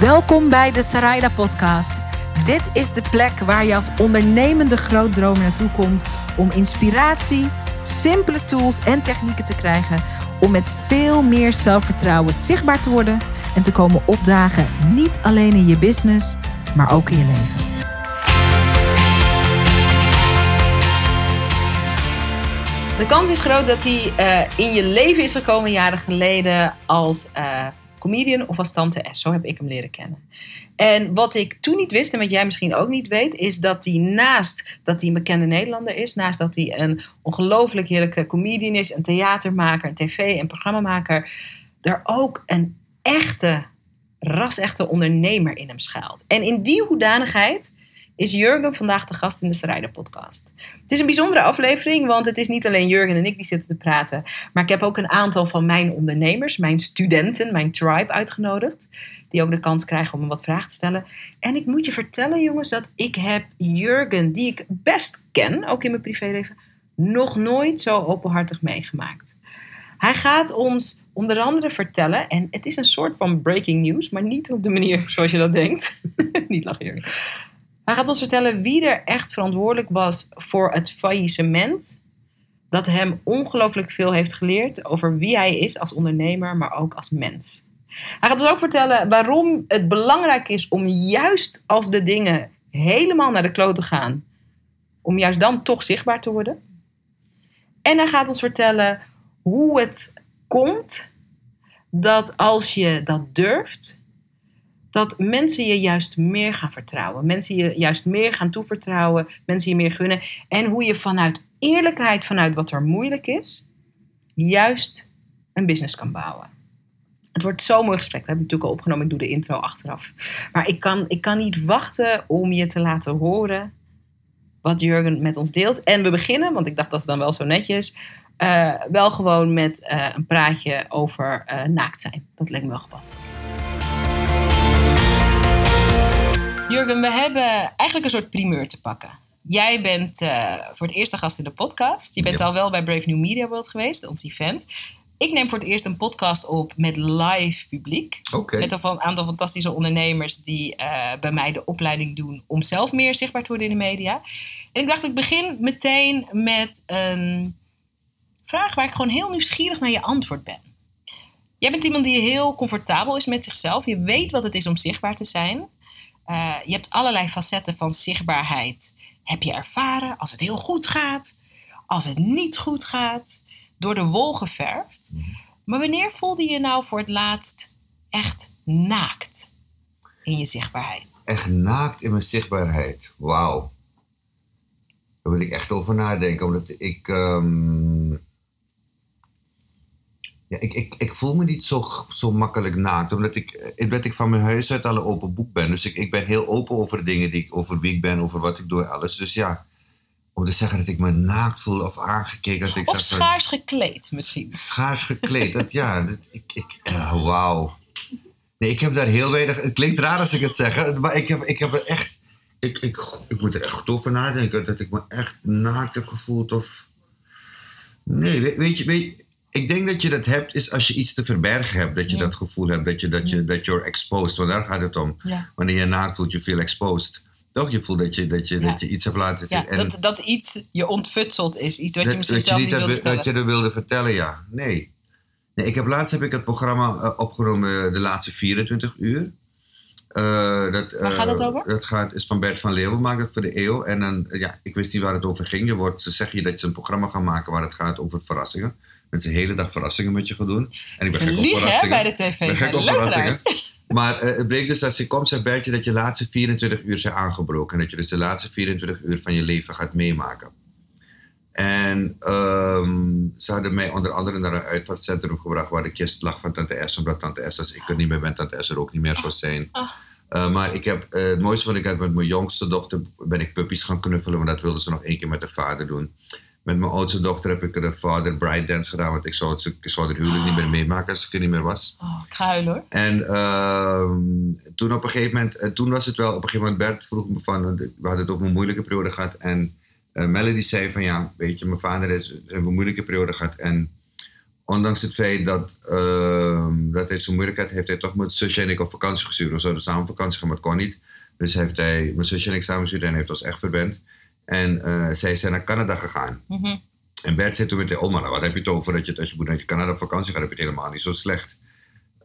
Welkom bij de Saraida Podcast. Dit is de plek waar je als ondernemende grootdromer naartoe komt om inspiratie, simpele tools en technieken te krijgen om met veel meer zelfvertrouwen zichtbaar te worden en te komen opdagen, niet alleen in je business, maar ook in je leven. De kans is groot dat hij uh, in je leven is gekomen jaren geleden als uh, comedian of als tante S. Zo heb ik hem leren kennen. En wat ik toen niet wist, en wat jij misschien ook niet weet, is dat hij naast dat hij een bekende Nederlander is, naast dat hij een ongelooflijk heerlijke comedian is, een theatermaker, een tv- en programmamaker, er ook een echte, ras-echte ondernemer in hem schuilt. En in die hoedanigheid is Jurgen vandaag de gast in de Strijder podcast. Het is een bijzondere aflevering, want het is niet alleen Jurgen en ik die zitten te praten, maar ik heb ook een aantal van mijn ondernemers, mijn studenten, mijn tribe uitgenodigd, die ook de kans krijgen om me wat vragen te stellen. En ik moet je vertellen, jongens, dat ik heb Jurgen, die ik best ken, ook in mijn privéleven, nog nooit zo openhartig meegemaakt. Hij gaat ons onder andere vertellen, en het is een soort van breaking news, maar niet op de manier zoals je dat denkt. niet lachen, Jurgen. Hij gaat ons vertellen wie er echt verantwoordelijk was voor het faillissement. Dat hem ongelooflijk veel heeft geleerd over wie hij is als ondernemer, maar ook als mens. Hij gaat ons ook vertellen waarom het belangrijk is om juist als de dingen helemaal naar de kloot te gaan, om juist dan toch zichtbaar te worden. En hij gaat ons vertellen hoe het komt dat als je dat durft, dat mensen je juist meer gaan vertrouwen. Mensen je juist meer gaan toevertrouwen. Mensen je meer gunnen. En hoe je vanuit eerlijkheid, vanuit wat er moeilijk is, juist een business kan bouwen. Het wordt zo'n mooi gesprek. We hebben het natuurlijk al opgenomen. Ik doe de intro achteraf. Maar ik kan, ik kan niet wachten om je te laten horen wat Jurgen met ons deelt. En we beginnen, want ik dacht dat is dan wel zo netjes. Uh, wel gewoon met uh, een praatje over uh, naakt zijn. Dat leek me wel gepast. Jurgen, we hebben eigenlijk een soort primeur te pakken. Jij bent uh, voor het eerst de gast in de podcast. Je bent ja. al wel bij Brave New Media World geweest, ons event. Ik neem voor het eerst een podcast op met live publiek. Okay. Met een aantal fantastische ondernemers die uh, bij mij de opleiding doen om zelf meer zichtbaar te worden in de media. En ik dacht, ik begin meteen met een vraag waar ik gewoon heel nieuwsgierig naar je antwoord ben. Jij bent iemand die heel comfortabel is met zichzelf. Je weet wat het is om zichtbaar te zijn. Uh, je hebt allerlei facetten van zichtbaarheid. Heb je ervaren als het heel goed gaat, als het niet goed gaat, door de wol geverfd. Maar wanneer voelde je nou voor het laatst echt naakt in je zichtbaarheid? Echt naakt in mijn zichtbaarheid. Wauw. Daar wil ik echt over nadenken. Omdat ik. Um ja, ik, ik, ik voel me niet zo, zo makkelijk naakt, omdat ik, omdat ik van mijn huis uit al een open boek ben. Dus ik, ik ben heel open over dingen die ik, over wie ik ben, over wat ik doe, alles. Dus ja, om te zeggen dat ik me naakt voel of aangekeken. Dat ik of schaars van, gekleed misschien. Schaars gekleed, dat ja, dat, ik, ik, uh, wauw. Nee, ik heb daar heel weinig, het klinkt raar als ik het zeg, maar ik heb, ik heb er echt, ik, ik, ik moet er echt goed over nadenken, dat ik me echt naakt heb gevoeld of... Nee, weet, weet je, weet ik denk dat je dat hebt, is als je iets te verbergen hebt. Dat je ja. dat gevoel hebt, dat je, dat je, dat you're exposed. Want daar gaat het om. Ja. Wanneer je naakt voelt, je veel exposed. Toch? Je voelt dat je, dat je, dat je iets hebt laten zien. Ja, dat, dat iets je ontfutseld is. Iets wat je misschien dat je zelf niet niet dat, je er wilde vertellen, ja. Nee. nee ik heb, laatst heb ik het programma eh, opgenomen de laatste 24 uur. Eh, dat, Waar gaat het eh, over? Dat gaat, is van Bert van Leeuwen, maakt het voor de eeuw. En dan, eh, ja, ik wist niet waar het over ging. Je wordt, ze zeggen je dat ze een programma gaan maken waar het gaat over verrassingen. Dat ze de hele dag verrassingen met je gaan doen. En ik ben Ze gek op verrassingen. bij de tv. Ik ben Ze gek op verrassingen. Maar eh, het bleek dus als je komt, zegt Bertje dat je laatste 24 uur zijn aangebroken. En dat je dus de laatste 24 uur van je leven gaat meemaken. En ehm, ze hadden mij onder andere naar een uitvaartcentrum gebracht waar de kist lag van Tante S. Omdat Tante S, als ik er niet meer ben, Tante S er ook niet meer zou zijn. Ah. Eh, maar ik heb, eh, het mooiste vond ik uit met mijn jongste dochter ben ik puppies gaan knuffelen. Want dat wilde ze nog één keer met de vader doen. Met mijn oudste dochter heb ik de vader bride dance gedaan. Want ik zou, het, ik zou het huwelijk niet meer meemaken als ik er niet meer was. Oh, ik ga huilen hoor. En ehm, toen op een gegeven moment, en toen was het wel, op een gegeven moment Bert vroeg me van, we hadden het over een moeilijke periode gehad. En eh, Melody zei van ja, weet je, mijn vader is, heeft een moeilijke periode gehad. En ondanks het feit dat, ehm, dat hij zo'n moeilijkheid heeft, hij toch met zusje en ik op vakantie gestuurd. We zouden samen op vakantie gaan, maar het kon niet. Dus heeft hij mijn zusje en ik samen gestuurd en heeft ons echt verband. En eh, zij zijn naar Canada gegaan. Mhm. En Bert zei toen meteen, oh maar wat heb je het over dat je als je moet naar Canada op vakantie gaat, heb je het helemaal niet zo slecht.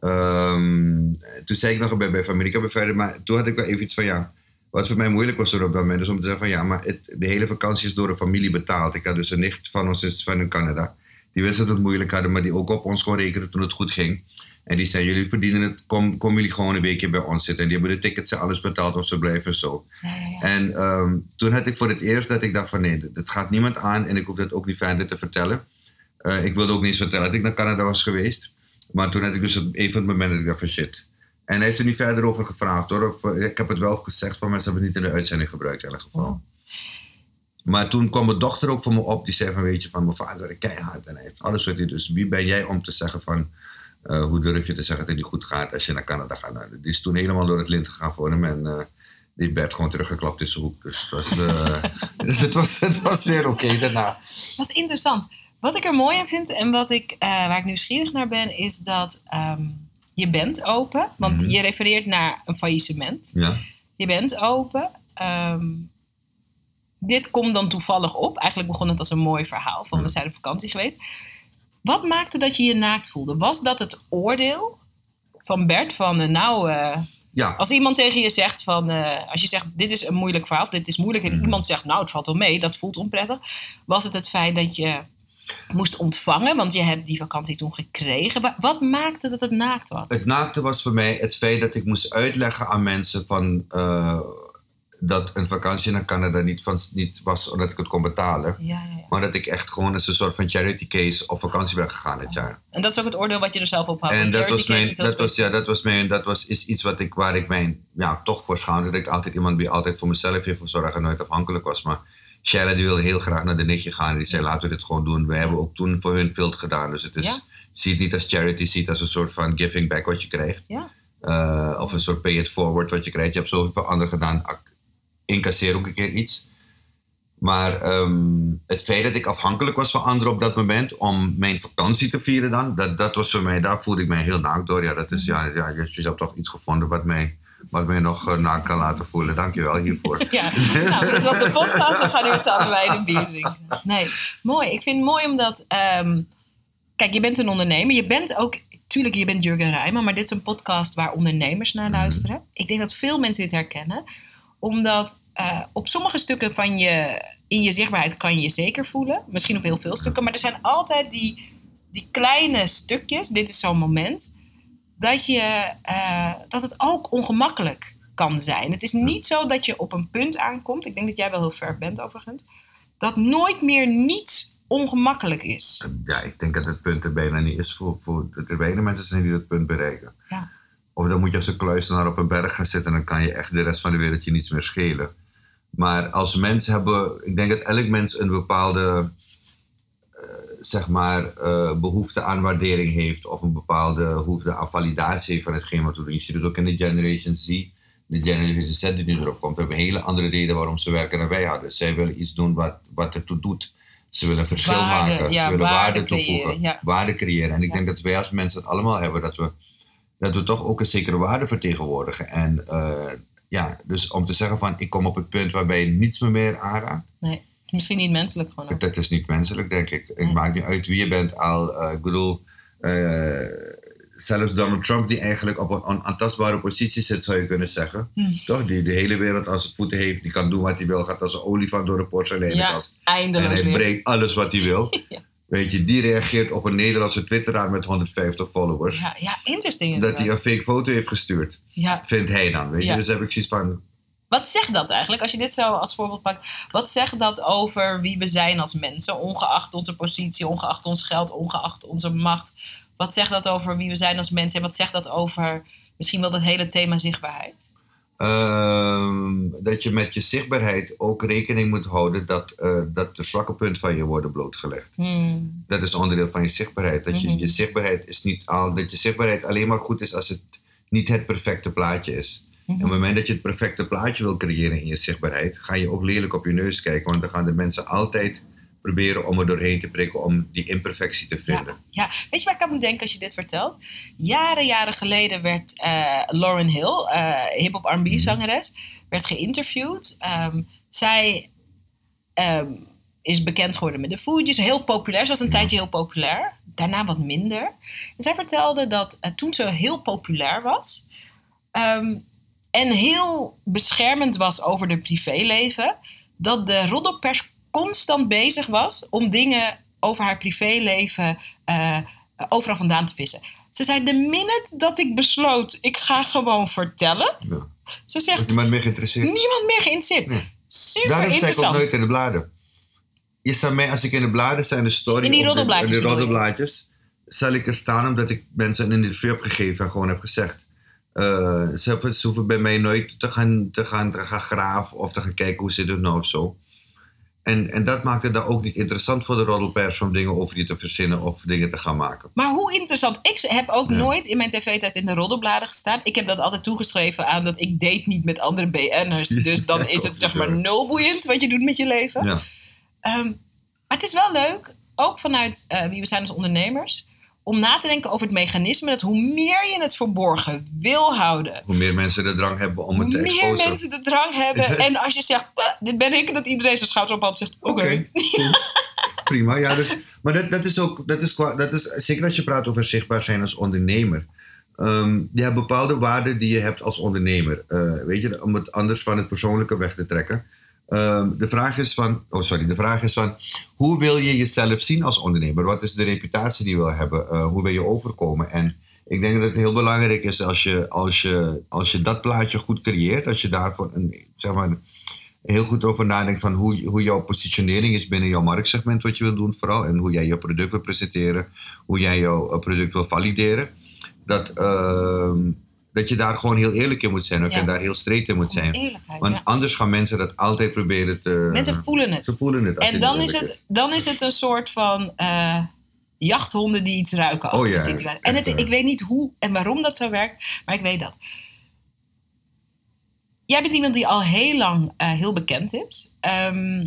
Ehm, toen zei ik nog bij, bij familie bij verder, maar toen had ik wel even iets van ja, wat voor mij moeilijk was er op dat moment, is om te zeggen van ja, maar het, de hele vakantie is door de familie betaald. Ik had dus een nicht van ons is van in Canada, die wist dat het moeilijk hadden, maar die ook op ons kon rekenen toen het goed ging. En die zei, jullie verdienen het, kom, kom jullie gewoon een weekje bij ons zitten. En die hebben de tickets en alles betaald om ze blijven zo. Ja, ja, ja. En ehm, toen had ik voor het eerst dat ik dacht van nee, dat gaat niemand aan en ik hoef dat ook niet verder te vertellen. Eh, ik wilde ook niet eens vertellen dat ik naar Canada was geweest. Maar toen had ik dus even het moment dat ik dacht van shit. En hij heeft er niet verder over gevraagd hoor. Of, eh, ik heb het wel gezegd, van mensen hebben het niet in de uitzending gebruikt in elk geval. Oh. Maar toen kwam mijn dochter ook voor me op. Die zei van weet je, van mijn vader werkt keihard. En hij heeft alles wat hij dus. Wie ben jij om te zeggen van... eh, hoe durf je te zeggen dat het niet goed gaat als je naar Canada gaat? Nou, die is toen helemaal door het lint gegaan voor hem. En eh, die werd gewoon teruggeklapt in zijn hoek. Dus, het was, eh, dus het, was, het was weer oké daarna. Wat interessant. Wat ik er mooi aan vind en wat ik, waar ik nieuwsgierig naar ben, is dat ehm, je bent open. Want Mhm. je refereert naar een faillissement. Ja. Je bent open. Ehm, dit komt dan toevallig op. Eigenlijk begon het als een mooi verhaal van we zijn op vakantie geweest. Wat maakte dat je je naakt voelde? Was dat het oordeel van Bert van eh, nou, eh, ja. als iemand tegen je zegt van, eh, als je zegt dit is een moeilijk verhaal, of dit is moeilijk, en Mhm. iemand zegt nou het valt wel mee, dat voelt onprettig. Was het het feit dat je moest ontvangen, want je hebt die vakantie toen gekregen. Wa- Wat maakte dat het naakt was? Het naakte was voor mij het feit dat ik moest uitleggen aan mensen van... dat een vakantie naar Canada niet, van, niet was omdat ik het kon betalen. Ja, ja, ja. Maar dat ik echt gewoon als een soort van charity case op vakantie ben gegaan dit jaar. En dat is ook het oordeel wat je er zelf op had. En dat was, mijn, dat was, ja, dat was mijn, dat was is iets wat ik, waar ik mij ja, toch voor schaamde. Dat ik altijd iemand die altijd voor mezelf heeft zorgen en nooit afhankelijk was. Maar Shella die wilde heel graag naar de nichtje gaan. En die zei, laten we dit gewoon doen. We hebben ook toen voor hun veel gedaan. Dus het is, zie het niet als charity, zie het als een soort van giving back wat je krijgt. Ja. Eh, of een soort pay it forward wat je krijgt. Je hebt zoveel anderen gedaan. Incasseer ook een keer iets. Maar ehm, het feit dat ik afhankelijk was van anderen op dat moment om mijn vakantie te vieren dan, dat, dat was voor mij, daar voelde ik mij heel naakt door. Ja, dat is, ja, ja je, je hebt toch iets gevonden wat mij, wat mij nog uh, naakt kan laten voelen. Dankjewel hiervoor. Ja, nou, dit was de podcast. We gaan nu met z'n allen bij een bier drinken. Nee, mooi. Ik vind het mooi omdat... ehm, kijk, je bent een ondernemer. Je bent ook... Tuurlijk, je bent Jurgen Rijman. Maar dit is een podcast waar ondernemers naar Mhm. luisteren. Ik denk dat veel mensen dit herkennen. Omdat eh, op sommige stukken van je... In je zichtbaarheid kan je je zeker voelen. Misschien op heel veel stukken. Maar er zijn altijd die, die kleine stukjes. Dit is zo'n moment. Dat, je, eh, dat het ook ongemakkelijk kan zijn. Het is niet zo dat je op een punt aankomt. Ik denk dat jij wel heel ver bent overigens. Dat nooit meer niets ongemakkelijk is. Ja, ik denk dat het punt er bijna niet is voor, voor er weinig mensen zijn die dat punt bereiken. Ja. Of dan moet je als een kluisenaar op een berg gaan zitten en dan kan je echt de rest van de wereld je niets meer schelen. Maar als mensen hebben, ik denk dat elk mens een bepaalde, uh, zeg maar, uh, behoefte aan waardering heeft. Of een bepaalde behoefte aan validatie van hetgeen wat we doen. Je ziet het ook in de Generation Z. De Generation Z die nu erop komt, hebben een hele andere reden waarom ze werken dan wij hadden. Zij willen iets doen wat, wat ertoe doet. Ze willen verschil waarde, maken. Ja, ze willen waarde, waarde toevoegen. Creëren, ja. Waarde creëren. En ik Ja. denk dat wij als mensen het allemaal hebben. Dat we, dat we toch ook een zekere waarde vertegenwoordigen. En uh, ja, dus om te zeggen van ik kom op het punt waarbij je niets meer, meer aanraakt. Nee, misschien niet menselijk gewoon. Ook. Dat is niet menselijk, denk ik. Het Nee. maakt niet uit wie je bent. Al, uh, ik bedoel, uh, zelfs Donald Trump, die eigenlijk op een onaantastbare positie zit, zou je kunnen zeggen. Hmm. Toch? Die de hele wereld aan zijn voeten heeft. Die kan doen wat hij wil. Gaat als een olifant door de porseleinenkast. Ja, en eindeloos hij weer. breekt alles wat hij wil. Ja. Weet je, die reageert op een Nederlandse twitteraar met 150 followers. Ja, ja, interesting. dat hij een fake foto heeft gestuurd. Ja. Vindt hij dan. Weet Ja. je? Dus heb ik zoiets van. Wat zegt dat eigenlijk, als je dit zo als voorbeeld pakt? Wat zegt dat over wie we zijn als mensen, ongeacht onze positie, ongeacht ons geld, ongeacht onze macht? Wat zegt dat over wie we zijn als mensen en wat zegt dat over misschien wel dat hele thema zichtbaarheid? Ehm, dat je met je zichtbaarheid ook rekening moet houden dat, eh, dat de zwakke punten van je worden blootgelegd. Hmm. Dat is onderdeel van je zichtbaarheid. Dat je, Mhm. je zichtbaarheid is niet al, dat je zichtbaarheid alleen maar goed is als het niet het perfecte plaatje is. En op het moment dat je het perfecte plaatje wil creëren in je zichtbaarheid, ga je ook lelijk op je neus kijken. Want dan gaan de mensen altijd proberen om er doorheen te prikken om die imperfectie te vinden. Ja, weet je waar ik aan moet denken als je dit vertelt? Jaren, jaren geleden werd uh, Lauren Hill, uh, hip-hop R&B Mhm. zangeres, werd geïnterviewd. Ehm, zij ehm, is bekend geworden met de Fugees, heel populair. Ze was een Ja. tijdje heel populair, daarna wat minder. En zij vertelde dat eh, toen ze heel populair was ehm, en heel beschermend was over haar privéleven, dat de roddelpers constant bezig was om dingen over haar privéleven eh, overal vandaan te vissen. Ze zei, de minute dat ik besloot, ik ga gewoon vertellen. Ja. Ze zegt, niemand meer geïnteresseerd? niemand meer geïnteresseerd. Nee. Super Daarom sta ik ook interessant. nooit in de bladen. Je staat mij, als ik in de bladen sta, in de story... In die roddelblaadjes In de roddelblaadjes. Zal ik er staan omdat ik mensen een interview heb gegeven en gewoon heb gezegd... ze, hebben- ze hoeven bij mij nooit te gaan, te, gaan, te gaan graven of te gaan kijken hoe zit het nou of zo. En, en dat maakt het dan ook niet interessant voor de roddelpers om dingen over je te verzinnen of dingen te gaan maken. Maar hoe interessant. Ik heb ook Ja. nooit in mijn tv-tijd in de roddelbladen gestaan. Ik heb dat altijd toegeschreven aan dat ik date niet met andere BN'ers. Dus dan is het zeg maar nul boeiend wat je doet met je leven. Ja. Ehm, maar het is wel leuk, ook vanuit eh, wie we zijn als ondernemers, om na te denken over het mechanisme dat hoe meer je het verborgen wil houden, Hoe meer mensen de drang hebben om hoe het te meer exposen. mensen de drang hebben. en als je zegt, "Bah, dit ben ik, dat iedereen zijn schouder ophoudt en zegt, oké. Prima. Ja, dus, maar dat, dat is ook, dat is, dat is, zeker als je praat over zichtbaar zijn als ondernemer. Ehm, je hebt bepaalde waarden die je hebt als ondernemer. Eh, weet je, om het anders van het persoonlijke weg te trekken. Ehm, de vraag is van, oh sorry, de vraag is van, hoe wil je jezelf zien als ondernemer? Wat is de reputatie die je wil hebben? Eh, hoe wil je overkomen? En ik denk dat het heel belangrijk is als je, als je, als je dat plaatje goed creëert, als je daarvoor een, zeg maar, heel goed over nadenkt van hoe, hoe jouw positionering is binnen jouw marktsegment, wat je wil doen vooral, en hoe jij je product wil presenteren, hoe jij jouw eh, product wil valideren. Dat, ehm, dat je daar gewoon heel eerlijk in moet zijn ook, Ja. en daar heel straight in moet zijn. Want ja. anders gaan mensen dat altijd proberen te... Mensen voelen het. Ze voelen het. als En dan is, het, dan is het een soort van eh, jachthonden die iets ruiken achter Oh ja, situatie. En het, ik weet niet hoe en waarom dat zo werkt, maar ik weet dat. Jij bent iemand die al heel lang eh, heel bekend is. Ehm,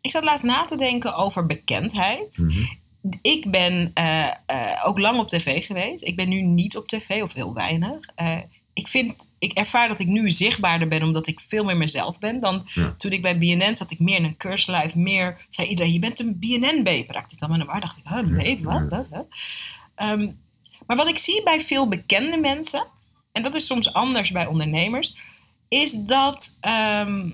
ik zat laatst na te denken over bekendheid. Mhm. Ik ben eh, eh, ook lang op tv geweest. Ik ben nu niet op tv, of heel weinig. Eh, ik, vind, ik ervaar dat ik nu zichtbaarder ben, omdat ik veel meer mezelf ben. Dan Ja. toen ik bij BNN zat, ik meer in een keurslijf. Meer zei iedereen, je bent een BNN-B-practicant. Maar dan dacht ik, huh, nee, wat, wat, wat? Ehm, maar wat ik zie bij veel bekende mensen, en dat is soms anders bij ondernemers, is dat, ehm,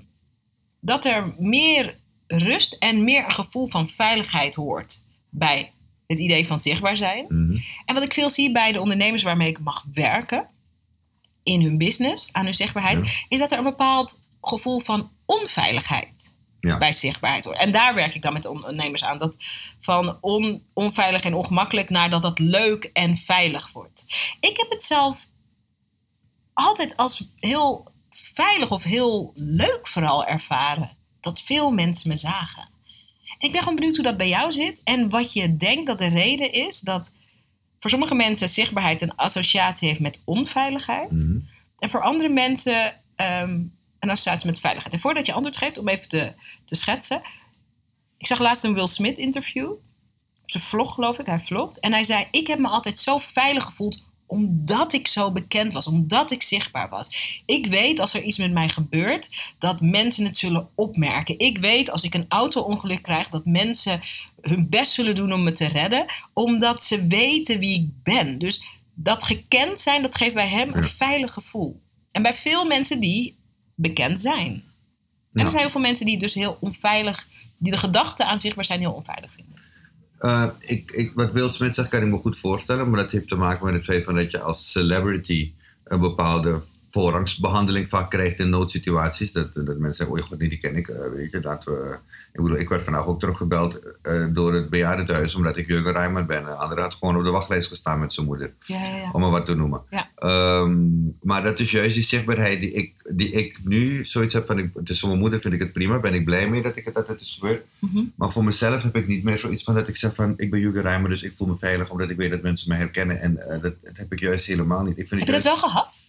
dat er meer rust en meer een gevoel van veiligheid hoort bij het idee van zichtbaar zijn. Mhm. En wat ik veel zie bij de ondernemers waarmee ik mag werken, in hun business, aan hun zichtbaarheid, Ja. is dat er een bepaald gevoel van onveiligheid Ja. bij zichtbaarheid hoort. En daar werk ik dan met de ondernemers aan. Dat van on, onveilig en ongemakkelijk naar dat dat leuk en veilig wordt. Ik heb het zelf altijd als heel veilig of heel leuk vooral ervaren. Dat veel mensen me zagen. Ik ben gewoon benieuwd hoe dat bij jou zit. En wat je denkt dat de reden is dat voor sommige mensen zichtbaarheid een associatie heeft met onveiligheid. Mhm. En voor andere mensen ehm, een associatie met veiligheid. En voordat je antwoord geeft, om even te, te schetsen. Ik zag laatst een Will Smith interview. Op zijn vlog geloof ik, hij vlogt. En hij zei, ik heb me altijd zo veilig gevoeld omdat ik zo bekend was, omdat ik zichtbaar was. Ik weet als er iets met mij gebeurt, dat mensen het zullen opmerken. Ik weet als ik een auto-ongeluk krijg, dat mensen hun best zullen doen om me te redden, omdat ze weten wie ik ben. Dus dat gekend zijn, dat geeft bij hem een veilig gevoel. En bij veel mensen die bekend zijn. En er zijn heel veel mensen die dus heel onveilig, die de gedachte aan zichtbaar zijn heel onveilig vinden. Eh, ik, ik, wat Will Smith zegt, kan ik me goed voorstellen. Maar dat heeft te maken met het feit van dat je als celebrity een bepaalde voorrangsbehandeling vaak krijgt in noodsituaties. Dat, dat mensen zeggen, oh god, die ken ik. eh, weet je, dat ik bedoel, ik werd vandaag ook teruggebeld eh, door het bejaardentehuis omdat ik Jurgen Rijman ben. Een andere had gewoon op de wachtlijst gestaan met zijn moeder. Ja, ja, ja. Om maar wat te noemen. Ehm, maar dat is juist die zichtbaarheid die ik, die ik nu zoiets heb van... Ik, het is voor mijn moeder vind ik het prima. Ben ik blij mee dat, ik het, dat het is gebeurd. Mhm. Maar voor mezelf heb ik niet meer zoiets van dat ik zeg van... Ik ben Jurgen Rijmer, dus ik voel me veilig omdat ik weet dat mensen me herkennen. En eh, dat, dat heb ik juist helemaal niet. Ik vind Heb je dat wel gehad?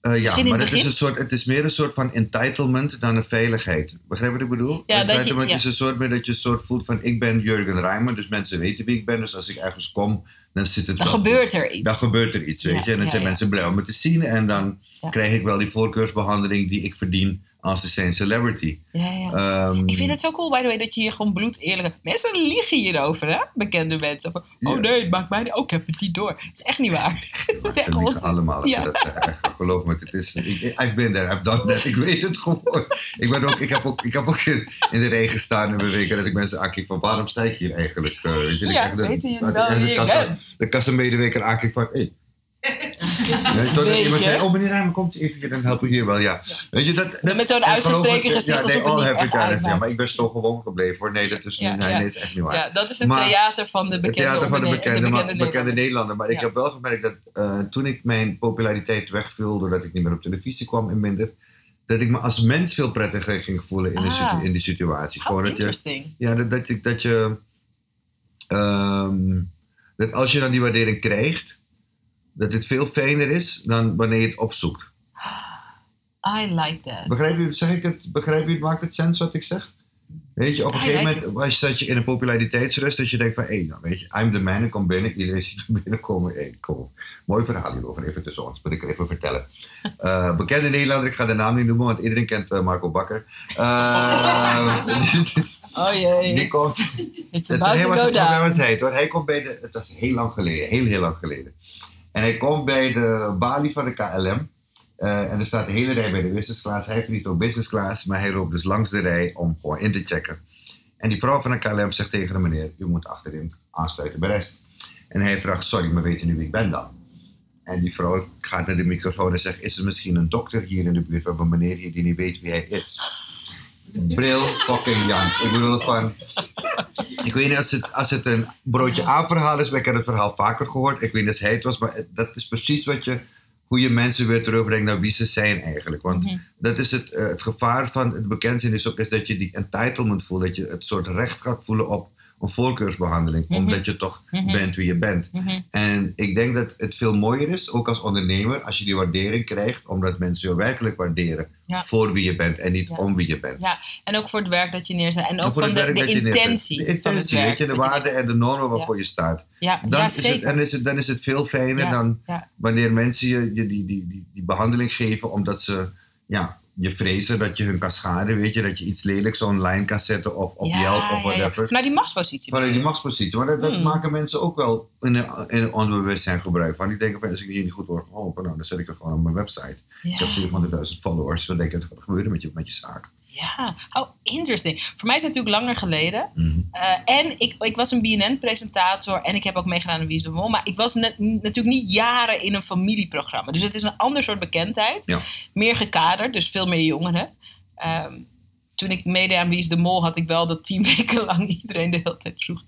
Eh, ja, maar het is, een soort, het is meer een soort van entitlement dan een veiligheid. Begrijp je wat ik bedoel? Ja, je- entitlement ja. is een soort meer dat je een soort voelt van ik ben Jurgen Rijmer, dus mensen weten wie ik ben. Dus als ik ergens kom, dan zit het Dan wel gebeurt goed. er iets. Dan gebeurt er iets, weet Ja, je. En dan zijn mensen blij om me te zien. En dan krijg ik wel die voorkeursbehandeling die ik verdien als ze zijn celebrity. Ja, ja. Ehm, Ik vind het zo cool, by the way, dat je hier gewoon bloed eerlijk... Mensen liegen hierover, hè? Bekende mensen. Van, oh Ja. nee, het maakt mij niet... Oh, ik heb het niet door. Het is echt niet waar. Is Ze echt liegen allemaal als dat Geloof me, het is, ik, ik- been there, I've done that. Ik weet het gewoon. Ik, ben ook, ik heb ook, ik heb ook in, in de regen staan en weken dat ik mensen aankijk van waarom sta ik hier eigenlijk? Eh, weet je, dat ik Ja, weten jullie wel ik wie de ik ben? De kassamedewerker aankijk van. Nee, Weet iemand zei, oh meneer Rijmer, komt u even hier, dan helpen we hier wel, ja. Weet je, dat, dat, Met zo'n uitgestreken ik- gezicht Ja, nee, all niet have echt it, ja, maar ik ben zo gewoon gebleven hoor. Nee, dat is, Ja, nee, ja. nee, is echt niet waar. Ja, dat is het Maar- theater van de Het bekende theater van de bekende, bekende, Nederlander. Nederlander. Maar ik heb wel gemerkt dat eh, toen ik mijn populariteit wegviel, doordat ik niet meer op televisie kwam en minder, dat ik me als mens veel prettiger ging voelen in, de Ah. situ- in die situatie. How Gewoon dat je, ja, dat, dat, je- dat je, ehm, dat als je dan die waardering krijgt, dat het veel fijner is dan wanneer je het opzoekt. I like that. Begrijp je, zeg ik het, begrijp je, maakt het sens wat ik zeg? Weet je, op een I gegeven like moment zat je in een populariteitsrust, dat je denkt van, hé, nou weet je, I'm the man, ik kom binnen, iedereen ziet me binnenkomen, hé, kom. Mooi verhaal hierover, even tussen ons, moet ik even vertellen. Eh, bekende Nederlander, ik ga de naam niet noemen, want iedereen kent eh, Marco Bakker. Eh, Oh jee. die komt, It's het, about hij to was go down. hoor. Hij komt bij de. Het was heel lang geleden, heel heel lang geleden. En hij komt bij de balie van de KLM. eh, en er staat een hele rij bij de business class. Hij vliegt ook business class, maar hij loopt dus langs de rij om gewoon in te checken. En die vrouw van de KLM zegt tegen de meneer: U moet achterin aansluiten bij de rest. En hij vraagt: Sorry, maar weet je nu wie ik ben dan? En die vrouw gaat naar de microfoon en zegt: Is er misschien een dokter hier in de buurt? We hebben een meneer hier die niet weet wie hij is. Bril fucking Jan. Ik bedoel van. Ik weet niet als het, als het een broodje aap-verhaal is, maar ik heb het verhaal vaker gehoord. Ik weet niet als hij het was, maar dat is precies wat je, hoe je mensen weer terugbrengt naar wie ze zijn eigenlijk. Want Mhm. dat is het, eh, het gevaar van het bekend zijn is ook is dat je die entitlement voelt. Dat je het soort recht gaat voelen op een voorkeursbehandeling. Mhm. Omdat je toch Mhm. bent wie je bent. Mhm. En ik denk dat het veel mooier is, ook als ondernemer, als je die waardering krijgt, omdat mensen je werkelijk waarderen Ja. voor wie je bent en niet Ja. om wie je bent. Ja, en ook voor het werk dat je neerzet. En ook voor van de, intentie. De intentie, weet je, de waarden en de normen waarvoor je staat. Ja, Dan, is het, dan, is het, dan is het veel fijner dan wanneer mensen je, je die, die, die, die behandeling geven omdat ze ja, je vrezen dat je hun kan schaden, weet je, dat je iets lelijks online kan zetten of op Ja, Yelp of ja, ja. whatever. Vanuit die machtspositie. Vanuit die machtspositie. Maar dat, dat Hmm. maken mensen ook wel in een, in een onderbewustzijn gebruik van. Die denken van, als ik hier niet goed word geholpen, nou, dan zet ik het gewoon op mijn website. Ik heb Ja. 700.000 followers. Wat denk je, wat gebeurt er met je, met je zaak? Ja, oh, interesting. Voor mij is het natuurlijk langer geleden. Mhm. Eh, en ik, ik was een BNN-presentator en ik heb ook meegedaan aan Wie is de Mol. Maar ik was net- natuurlijk niet jaren in een familieprogramma. Dus het is een ander soort bekendheid. Ja. Meer gekaderd, dus veel meer jongeren. Ehm, toen ik meedeed aan Wie is de Mol had ik wel dat tien weken lang iedereen de hele tijd vroeg...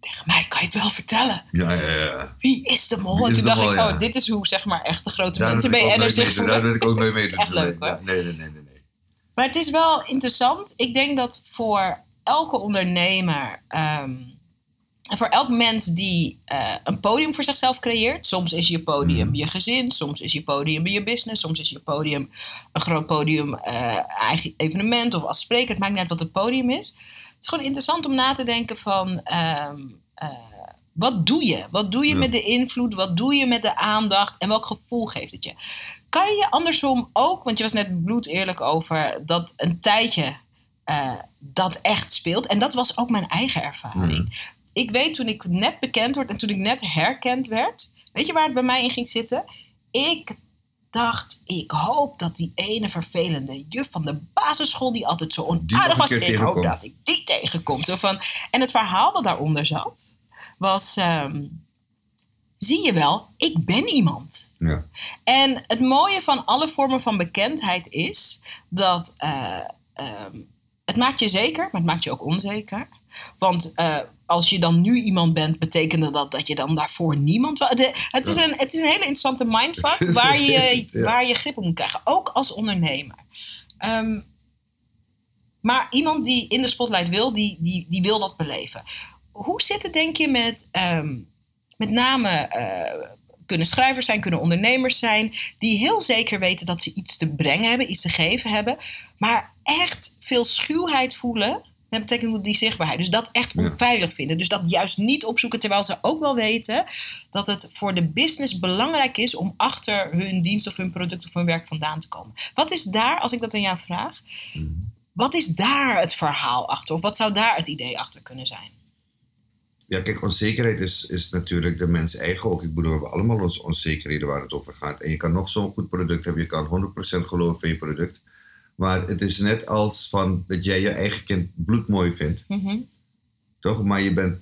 Tegen mij kan je het wel vertellen. Ja, ja, ja. Wie is de mol? Wie En toen dacht mol, ik, ja. oh, dit is hoe zeg maar echt de grote Daar mensen mee zich doen. Daar voelen. wil ik ook mee is echt doen. leuk, hoor. Ja, nee, nee, nee, nee. Maar het is wel interessant. Ik denk dat voor elke ondernemer ehm, en voor elk mens die eh, een podium voor zichzelf creëert. Soms is je podium Mhm. je gezin, soms is je podium je business, soms is je podium een groot podium, eh, eigen evenement of als spreker. Het maakt niet uit wat het podium is. Het is gewoon interessant om na te denken van. ehm, eh, wat doe je? Wat doe je Ja. met de invloed? Wat doe je met de aandacht? En welk gevoel geeft het je? Kan je andersom ook, want je was net bloed eerlijk over dat een tijdje eh, dat echt speelt. En dat was ook mijn eigen ervaring. Ik weet toen ik net bekend werd en toen ik net herkend werd, weet je waar het bij mij in ging zitten? Ik dacht, ik hoop dat die ene vervelende juf van de basisschool die altijd zo onaardig was, ik hoop dat ik die tegenkom. Zo van, en het verhaal wat daaronder zat, was, ehm, zie je wel, ik ben iemand. Ja. En het mooie van alle vormen van bekendheid is dat eh, ehm, het maakt je zeker, maar het maakt je ook onzeker. Want eh, als je dan nu iemand bent, betekende dat dat je dan daarvoor niemand was. De- Het, is een, het is een hele interessante mindfuck waar je, ja. waar je grip op moet krijgen, ook als ondernemer. Ehm, maar iemand die in de spotlight wil, die, die, die wil dat beleven. Hoe zit het, denk je, met ehm, met name eh, kunnen schrijvers zijn, kunnen ondernemers zijn, die heel zeker weten dat ze iets te brengen hebben, iets te geven hebben, maar echt veel schuwheid voelen. Dat betekent die zichtbaarheid. Dus dat echt onveilig vinden. Dus dat juist niet opzoeken. Terwijl ze ook wel weten dat het voor de business belangrijk is om achter hun dienst of hun product of hun werk vandaan te komen. Wat is daar, als ik dat aan jou vraag, Mhm. wat is daar het verhaal achter? Of wat zou daar het idee achter kunnen zijn? Ja, kijk, onzekerheid is, is natuurlijk de mens eigen ook. Ik bedoel, we hebben allemaal onze onzekerheden waar het over gaat. En je kan nog zo'n goed product hebben, je kan 100% geloven in je product. Maar het is net als van dat jij je eigen kind bloedmooi vindt, Mhm. toch? Maar je bent,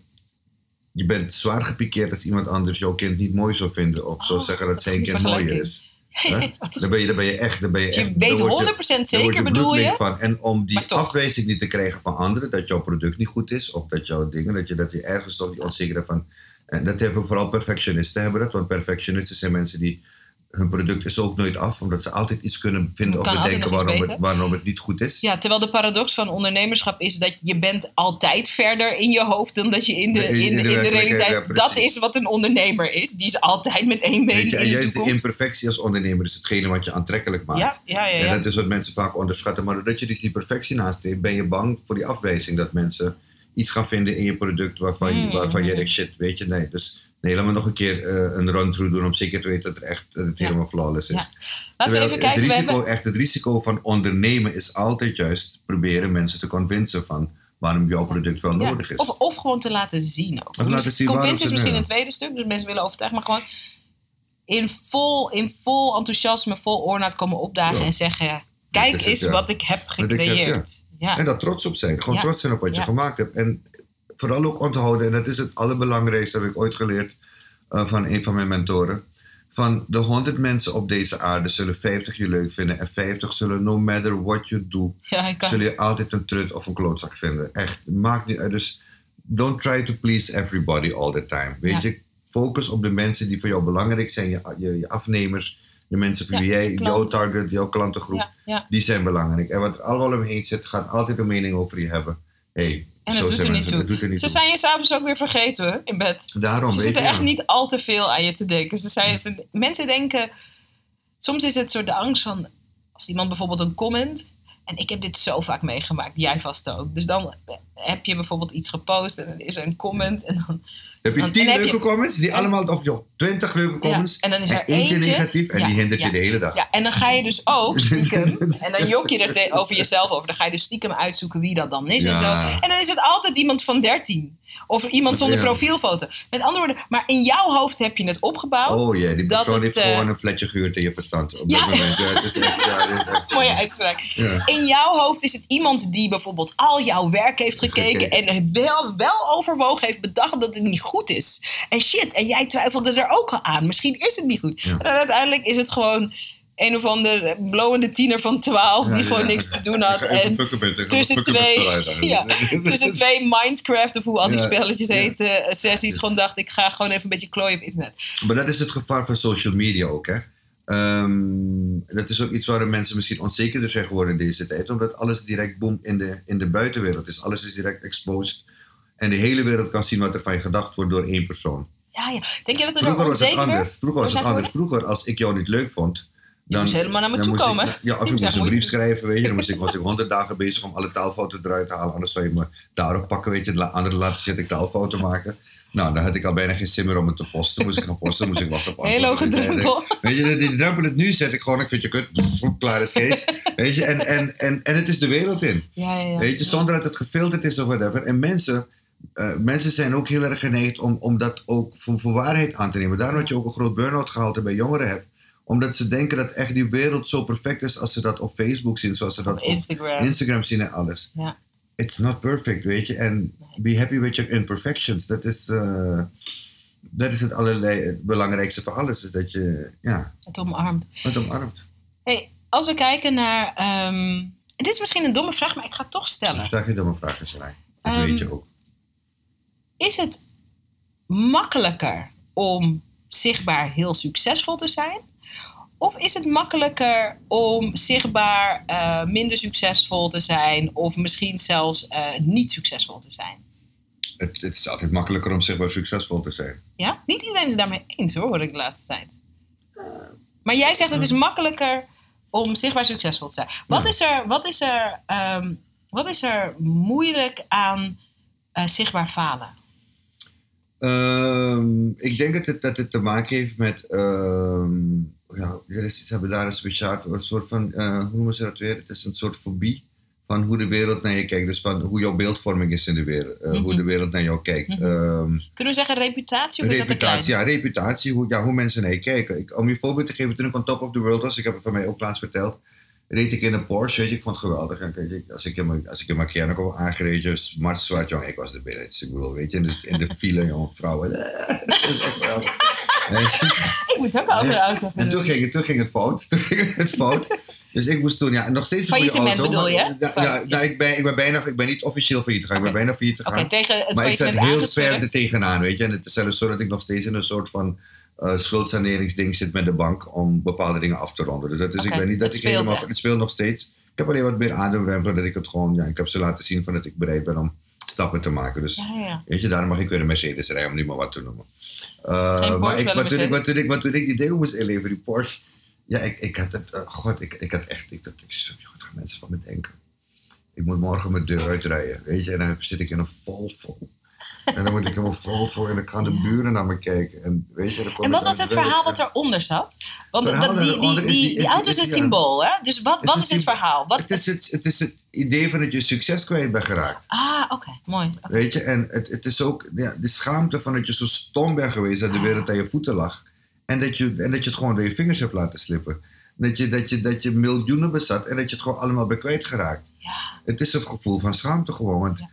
je bent zwaar gepikeerd als iemand anders jouw kind niet mooi zou vinden. Of zou Oh, zeggen wat dat zijn kind mooier is. Dan, ben je, dan ben je echt... Dan ben je Dus je echt weet dan word 100% daar word zeker, bedoel bloedleeg je? Van. En om die afwijzing niet te krijgen van anderen, dat jouw product niet goed is, of dat jouw dingen, dat je, dat je ergens toch die onzekerheid van. En dat hebben vooral perfectionisten hebben dat, want perfectionisten zijn mensen die hun product is ook nooit af, omdat ze altijd iets kunnen vinden of bedenken waarom het, waarom het niet goed is. Ja, terwijl de paradox van ondernemerschap is dat je bent altijd verder in je hoofd dan dat je in de, In- in, in de realiteit. ja, dat is wat een ondernemer is. Die is altijd met één been Weet je, in en de juist de imperfectie als ondernemer is hetgene wat je aantrekkelijk maakt. Ja, ja, ja. En dat is wat mensen vaak onderschatten. Maar doordat je dus die perfectie nastreeft, ben je bang voor die afwijzing. Dat mensen iets gaan vinden in je product waarvan, Mm. waarvan je denkt, shit, weet je, nee. Dus nee, laat me nog een keer eh, een run-through doen om zeker te weten dat, er echt, dat het Ja. helemaal flawless is. Ja. Laten we even kijken. Het We risico, hebben, echt, het risico van ondernemen is altijd juist proberen mensen te convincen van waarom jouw product wel ja, nodig is. of, of gewoon te laten zien ook. Of laten zien Convince is misschien een tweede stuk, dus mensen willen overtuigen. Maar gewoon in vol, in vol enthousiasme, vol oornaat komen opdagen en zeggen... Kijk eens wat ik heb ik heb, gecreëerd. ja. En daar trots op zijn. Gewoon trots zijn op wat je gemaakt hebt. En vooral ook onthouden, en dat is het allerbelangrijkste, heb ik ooit geleerd eh, van een van mijn mentoren. Van de 100 mensen op deze aarde zullen 50 je leuk vinden en 50 zullen, no matter what you do, Ja, ik kan, zul je altijd een trut of een klootzak vinden. Echt, maakt niet uit. Dus don't try to please everybody all the time. Weet Ja. je, focus op de mensen die voor jou belangrijk zijn, je, je, je afnemers, de mensen voor Ja, wie jij, jouw target, jouw klantengroep, ja, ja. die zijn belangrijk. En wat er allemaal omheen zit, gaat altijd een mening over je hebben. hey, En zo dat doet er niet toe. Dat doet er niet Ze toe. zijn je s'avonds ook weer vergeten in bed. Daarom, Ze zitten echt niet al te veel aan je te denken. Ze zijn, ze- mensen denken... Soms is het soort de angst van... Als iemand bijvoorbeeld een comment... En ik heb dit zo vaak meegemaakt. Jij vast ook. Dus dan heb je bijvoorbeeld iets gepost... En dan is er een comment. En dan, Heb je tien leuke je- comments, die allemaal, of joh, twintig leuke comments, en dan is er eentje eentje- negatief en ja, die hindert ja. je de hele dag. ja, en dan ga je dus ook stiekem... en dan jok je er over jezelf over. Dan ga je dus stiekem uitzoeken wie dat dan is en zo. En dan is het altijd iemand van 13. Of iemand zonder ja. profielfoto. Met andere woorden, maar in jouw hoofd heb je het opgebouwd. Oh ja, die persoon heeft eh, gewoon een fletje gehuurd in je verstand. Op Ja. dat moment. Ja, het is echt, ja, dit is echt- Mooie uitspraak. Ja. In jouw hoofd is het iemand die bijvoorbeeld al jouw werk heeft gekeken, Gekeken. en wel, wel overwogen heeft bedacht dat het niet goed is. En shit, en jij twijfelde er ook al aan. Misschien is het niet goed. Dan uiteindelijk is het gewoon een of ander blowende tiener van 12 die Ja, gewoon ja. niks te doen had. En tussen twee, ja, tussen twee Minecraft of hoe al die spelletjes heten, eh, sessies, gewoon dacht ik ga gewoon even een beetje klooien op internet. Maar dat is het gevaar van social media ook, hè. Ehm, dat is ook iets waarom mensen misschien onzekerder zijn geworden in deze tijd. Omdat alles direct boom in de, in de buitenwereld is. Alles is direct exposed. En de hele wereld kan zien wat er van je gedacht wordt door één persoon. Ja, ja. Denk je dat er Vroeger was het anders. Vroeger was het anders. Vroeger, als ik jou niet leuk vond... Je moest helemaal naar me dan toe moest ik- komen. ja, of Ik ik moest een brief schrijven, weet je. Dan moest ik, was ik honderd dagen bezig om alle taalfouten eruit te halen. Anders zou je me daarop pakken, weet je. De andere laten zitten, ik taalfouten maken. Nou, dan had ik al bijna geen zin meer om het te posten. Moest ik gaan posten, moest ik wachten op Heel hoge drempel. Weet je, die drempel het nu zet ik gewoon, ik vind je kut, klaar is Kees. Weet je, en, en, en, en het is de wereld in. Ja, ja, ja. Weet je, zonder dat het gefilterd is of whatever. En mensen, eh, mensen zijn ook heel erg geneigd om, om dat ook voor, voor waarheid aan te nemen. Daarom dat je ook een groot burn-out gehalte bij jongeren hebt. Omdat ze denken dat echt die wereld zo perfect is als ze dat op Facebook zien. Zoals ze dat Op op Instagram. Zien en alles. Ja. It's not perfect, weet je. En be happy with your imperfections. Dat is, eh, dat is het allerlei, het belangrijkste van alles. Is dat je ja, Het omarmt. het omarmt. Hey, als we kijken naar... ehm, dit is misschien een domme vraag, maar ik ga het toch stellen. Stel je domme vragen, Sarai. Dat Ehm, weet je ook. Is het makkelijker om zichtbaar heel succesvol te zijn? Of is het makkelijker om zichtbaar eh, minder succesvol te zijn? Of misschien zelfs eh, niet succesvol te zijn? het, het is altijd makkelijker om zichtbaar succesvol te zijn. Ja? Niet iedereen is daarmee eens hoor, hoor ik de laatste tijd. Maar jij zegt het is makkelijker om zichtbaar succesvol te zijn. Wat is er, wat is er, ehm, wat is er moeilijk aan eh, zichtbaar falen? Ehm, ik denk dat het, dat het te maken heeft met. ehm, ja, er is, ze hebben daar een speciaal een soort van. eh, hoe noemen ze dat weer? Het is een soort fobie van hoe de wereld naar je kijkt. Dus van hoe jouw beeldvorming is in de wereld. eh, Hoe Mhm. de wereld naar jou kijkt. Mhm. Ehm, Kunnen we zeggen reputatie of is dat reputatie, ja, reputatie. Hoe, ja, hoe mensen naar je kijken. Ik, om je voorbeeld te geven, toen ik on top of the world was, ik heb het van mij ook laatst verteld, reed ik in een Porsche, weet je, ik vond het geweldig. En als ik in mijn, als ik in mijn kwam aangereden, smart zwart, ik was de binnenste. Ik bedoel, weet je, in de, in de file, jongen, vrouwen. Dat is echt geweldig. Ik moet ook een andere auto en toen ging, het, toen ging het fout. Toen ging het fout. Dus ik moest toen, ja, nog steeds een goede Faillissement auto. bedoel maar- je? Ja, ja, ja. ik, ben, ik, ben bijna, ik ben niet officieel failliet gegaan. Ik Oké. ben bijna failliet gegaan. tegen het Maar ik zat heel ver er tegenaan, weet je. En het is zelfs zo dat ik nog steeds in een soort van eh schuldsaneringsding zit met de bank om bepaalde dingen af te ronden. Dus dat is, ik ben niet dat het ik helemaal... echt. Het speelt nog steeds. Ik heb alleen wat meer ademruimte, dat ik het gewoon... Ja, ik heb ze laten zien van dat ik bereid ben om stappen te maken. Dus weet je, daarom mag ik weer een Mercedes rijden, om niet maar wat te noemen. Eh, maar, ik, maar, toen ik, maar, toen ik, maar toen ik die dingen moest inleveren, die Porsche... Ja, ik, ik had het... eh, God, ik, ik had echt... Ik, dacht, ik, wat gaan mensen van me denken? Ik moet morgen mijn deur uitrijden, weet je. En dan zit ik in een Volvo. En dan moet ik in een Volvo en dan gaan de buren naar me kijken. En, weet je, En wat was het verhaal wat eronder zat? Want Het dat, die, die, die, die- auto is een symbool, hè? Dus wat, is wat is symbool. verhaal? Wat, Het is het, het is het idee van dat je succes kwijt bent geraakt. Ah, oké, mooi. Weet je, en het, het is ook ja, de schaamte van dat je zo stom bent geweest dat de wereld aan je voeten lag. En dat je, en dat je het gewoon door je vingers hebt laten slippen. Dat je, dat, je, dat je miljoenen bezat en dat je het gewoon allemaal bent kwijtgeraakt. Ja, Het is een gevoel van schaamte gewoon. Want Ja.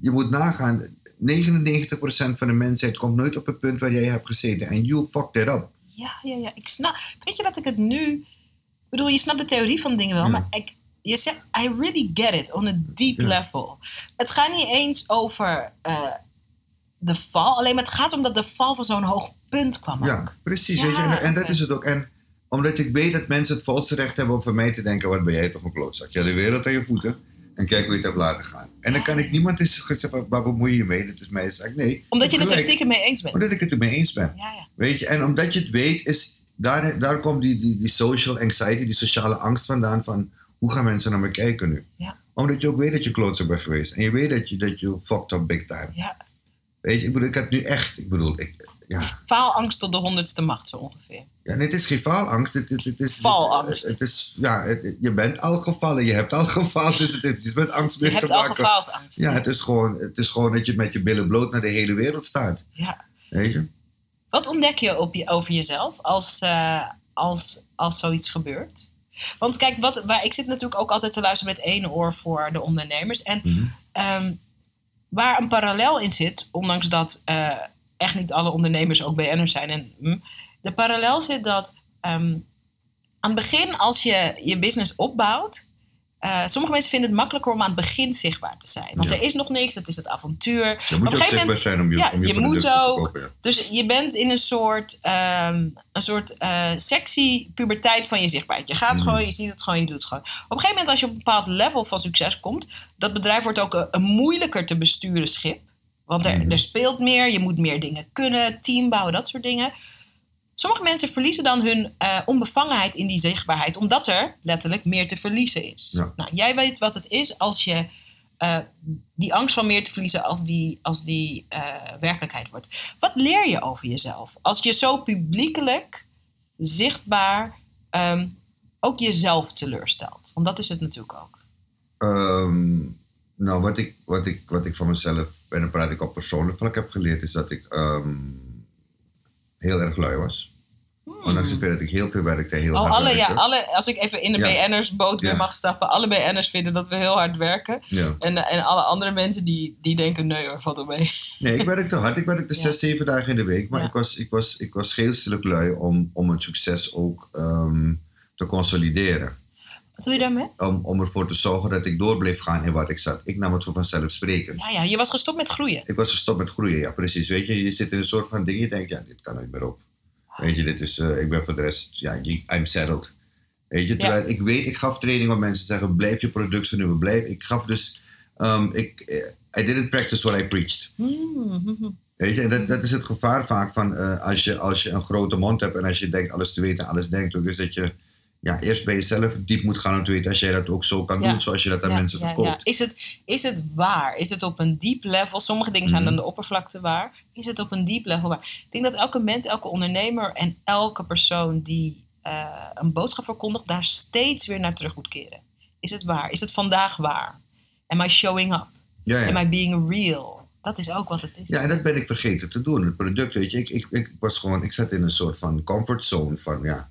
je moet nagaan, 99% van de mensheid komt nooit op het punt waar jij hebt gezeten. En you fucked it up. ja, ja, ja. Ik snap. Weet je dat ik het nu. Ik bedoel, je snapt de theorie van dingen wel, Ja. maar ik, je zegt, I really get it on a deep Ja. level. Het gaat niet eens over eh, de val, alleen maar het gaat om dat de val van zo'n hoog punt kwam. ook. Ja, precies. Ja, weet je, en, en dat is het ook. En omdat ik weet dat mensen het volste recht hebben om van mij te denken: wat ben jij toch een klootzak? Hebt de wereld aan je voeten en kijk hoe je het hebt laten gaan. En dan kan ik niemand eens zeggen: waar bemoei je je mee? Dat is mijn zaak. Nee. Omdat je het er stiekem mee eens bent. Omdat ik het ermee eens ben. Ja, ja. Weet je, en omdat je het weet, is, daar, daar komt die, die, die social anxiety, die sociale angst vandaan van hoe gaan mensen naar me kijken nu? Ja. Omdat je ook weet dat je klootzak bent geweest. En je weet dat je, dat je fucked up big time. ja. Weet je, ik bedoel, ik had nu echt, ik bedoel, ik, ja. Faalangst tot de honderdste macht, zo ongeveer. Ja, nee, het is geen faalangst. Het, het, het is, Valangst. Het, het is, ja, het- je bent al gevallen. Je hebt al gefaald. Dus het, is met angst Je meer hebt te al maken. gefaald angst. Ja, het is, gewoon, het is gewoon dat je met je billen bloot naar de hele wereld staat. Ja. Weet je? Wat ontdek je, op je over jezelf als, eh, als, als zoiets gebeurt? Want kijk, wat, waar, ik zit natuurlijk ook altijd te luisteren met één oor voor de ondernemers. En Mhm. ehm, waar een parallel in zit, ondanks dat eh, echt niet alle ondernemers ook BN'ers zijn. En, hm, de parallel zit dat ehm, aan het begin, als je je business opbouwt, eh, sommige mensen vinden het makkelijker om aan het begin zichtbaar te zijn. Want Ja. er is nog niks, het is het avontuur. Je Op moet een ook gegeven zichtbaar moment- zijn om je, ja, om je, je moet te ook. verkopen. Ja. Dus je bent in een soort, ehm, een soort eh, sexy puberteit van je zichtbaarheid. Je gaat Mhm. gewoon, je ziet het gewoon, je doet het gewoon. Op een gegeven moment als je op een bepaald level van succes komt, dat bedrijf wordt ook een, een moeilijker te besturen schip. Want er, Mhm. er speelt meer, je moet meer dingen kunnen, team bouwen, dat soort dingen. Sommige mensen verliezen dan hun eh, onbevangenheid in die zichtbaarheid, omdat er letterlijk meer te verliezen is. Ja. Nou, jij weet wat het is als je eh, die angst van meer te verliezen als die, als die eh, werkelijkheid wordt. Wat leer je over jezelf? Als je zo publiekelijk, zichtbaar, ehm, ook jezelf teleurstelt. Want dat is het natuurlijk ook. Ehm, nou, wat ik, wat, ik, wat ik van mezelf, en dan praat ik op persoonlijk vlak heb geleerd, is dat ik ehm, heel erg lui was. Ondanks het feit dat ik heel veel werkte, heel Oh, hard alle, ja, werkte. alle, als ik even in de Ja. BN'ers-boot weer Ja. mag stappen, alle BN'ers vinden dat we heel hard werken. Ja. En, en alle andere mensen die, die denken, nee hoor, valt wel mee. Nee, ik werkte hard. Ik werkte Ja. zes, zeven dagen in de week. Maar Ja. ik, was, ik, was, ik was geestelijk lui om, om het succes ook ehm, te consolideren. Wat doe je daarmee? Om, om ervoor te zorgen dat ik door bleef gaan in wat ik zat. Ik nam het voor vanzelfsprekend. Ja, ja, je was gestopt met groeien. Ik was gestopt met groeien, ja, precies. Weet je, je zit in een soort van ding, je denkt, ja, dit kan nooit meer op. Weet je, dit is, eh, ik ben voor de rest, ja, I'm settled. Weet je, terwijl ik weet, ik gaf training om mensen te zeggen, blijf je product vernieuwen, blijf. Ik gaf dus, ehm, ik, eh, I didn't practice what I preached. Mhm. Weet je, en dat, dat is het gevaar vaak van eh, als, je, als je een grote mond hebt en als je denkt alles te weten en alles denkt. Ook is dat je ja, eerst bij jezelf diep moet gaan om te weten als jij dat ook zo kan Ja. doen zoals je dat aan Ja, mensen verkoopt. Is, het, is het waar? Is het op een diep level? Sommige dingen zijn Mhm. aan de oppervlakte waar. Is het op een diep level waar? Ik denk dat elke mens, elke ondernemer en elke persoon die eh, een boodschap verkondigt, daar steeds weer naar terug moet keren. Is het waar? Is het vandaag waar? Am I showing up? Am I being real? Dat is ook wat het is. Ja, en dat ben ik vergeten te doen. Het product, weet je, ik, ik, ik was gewoon, ik zat in een soort van comfortzone van, ja,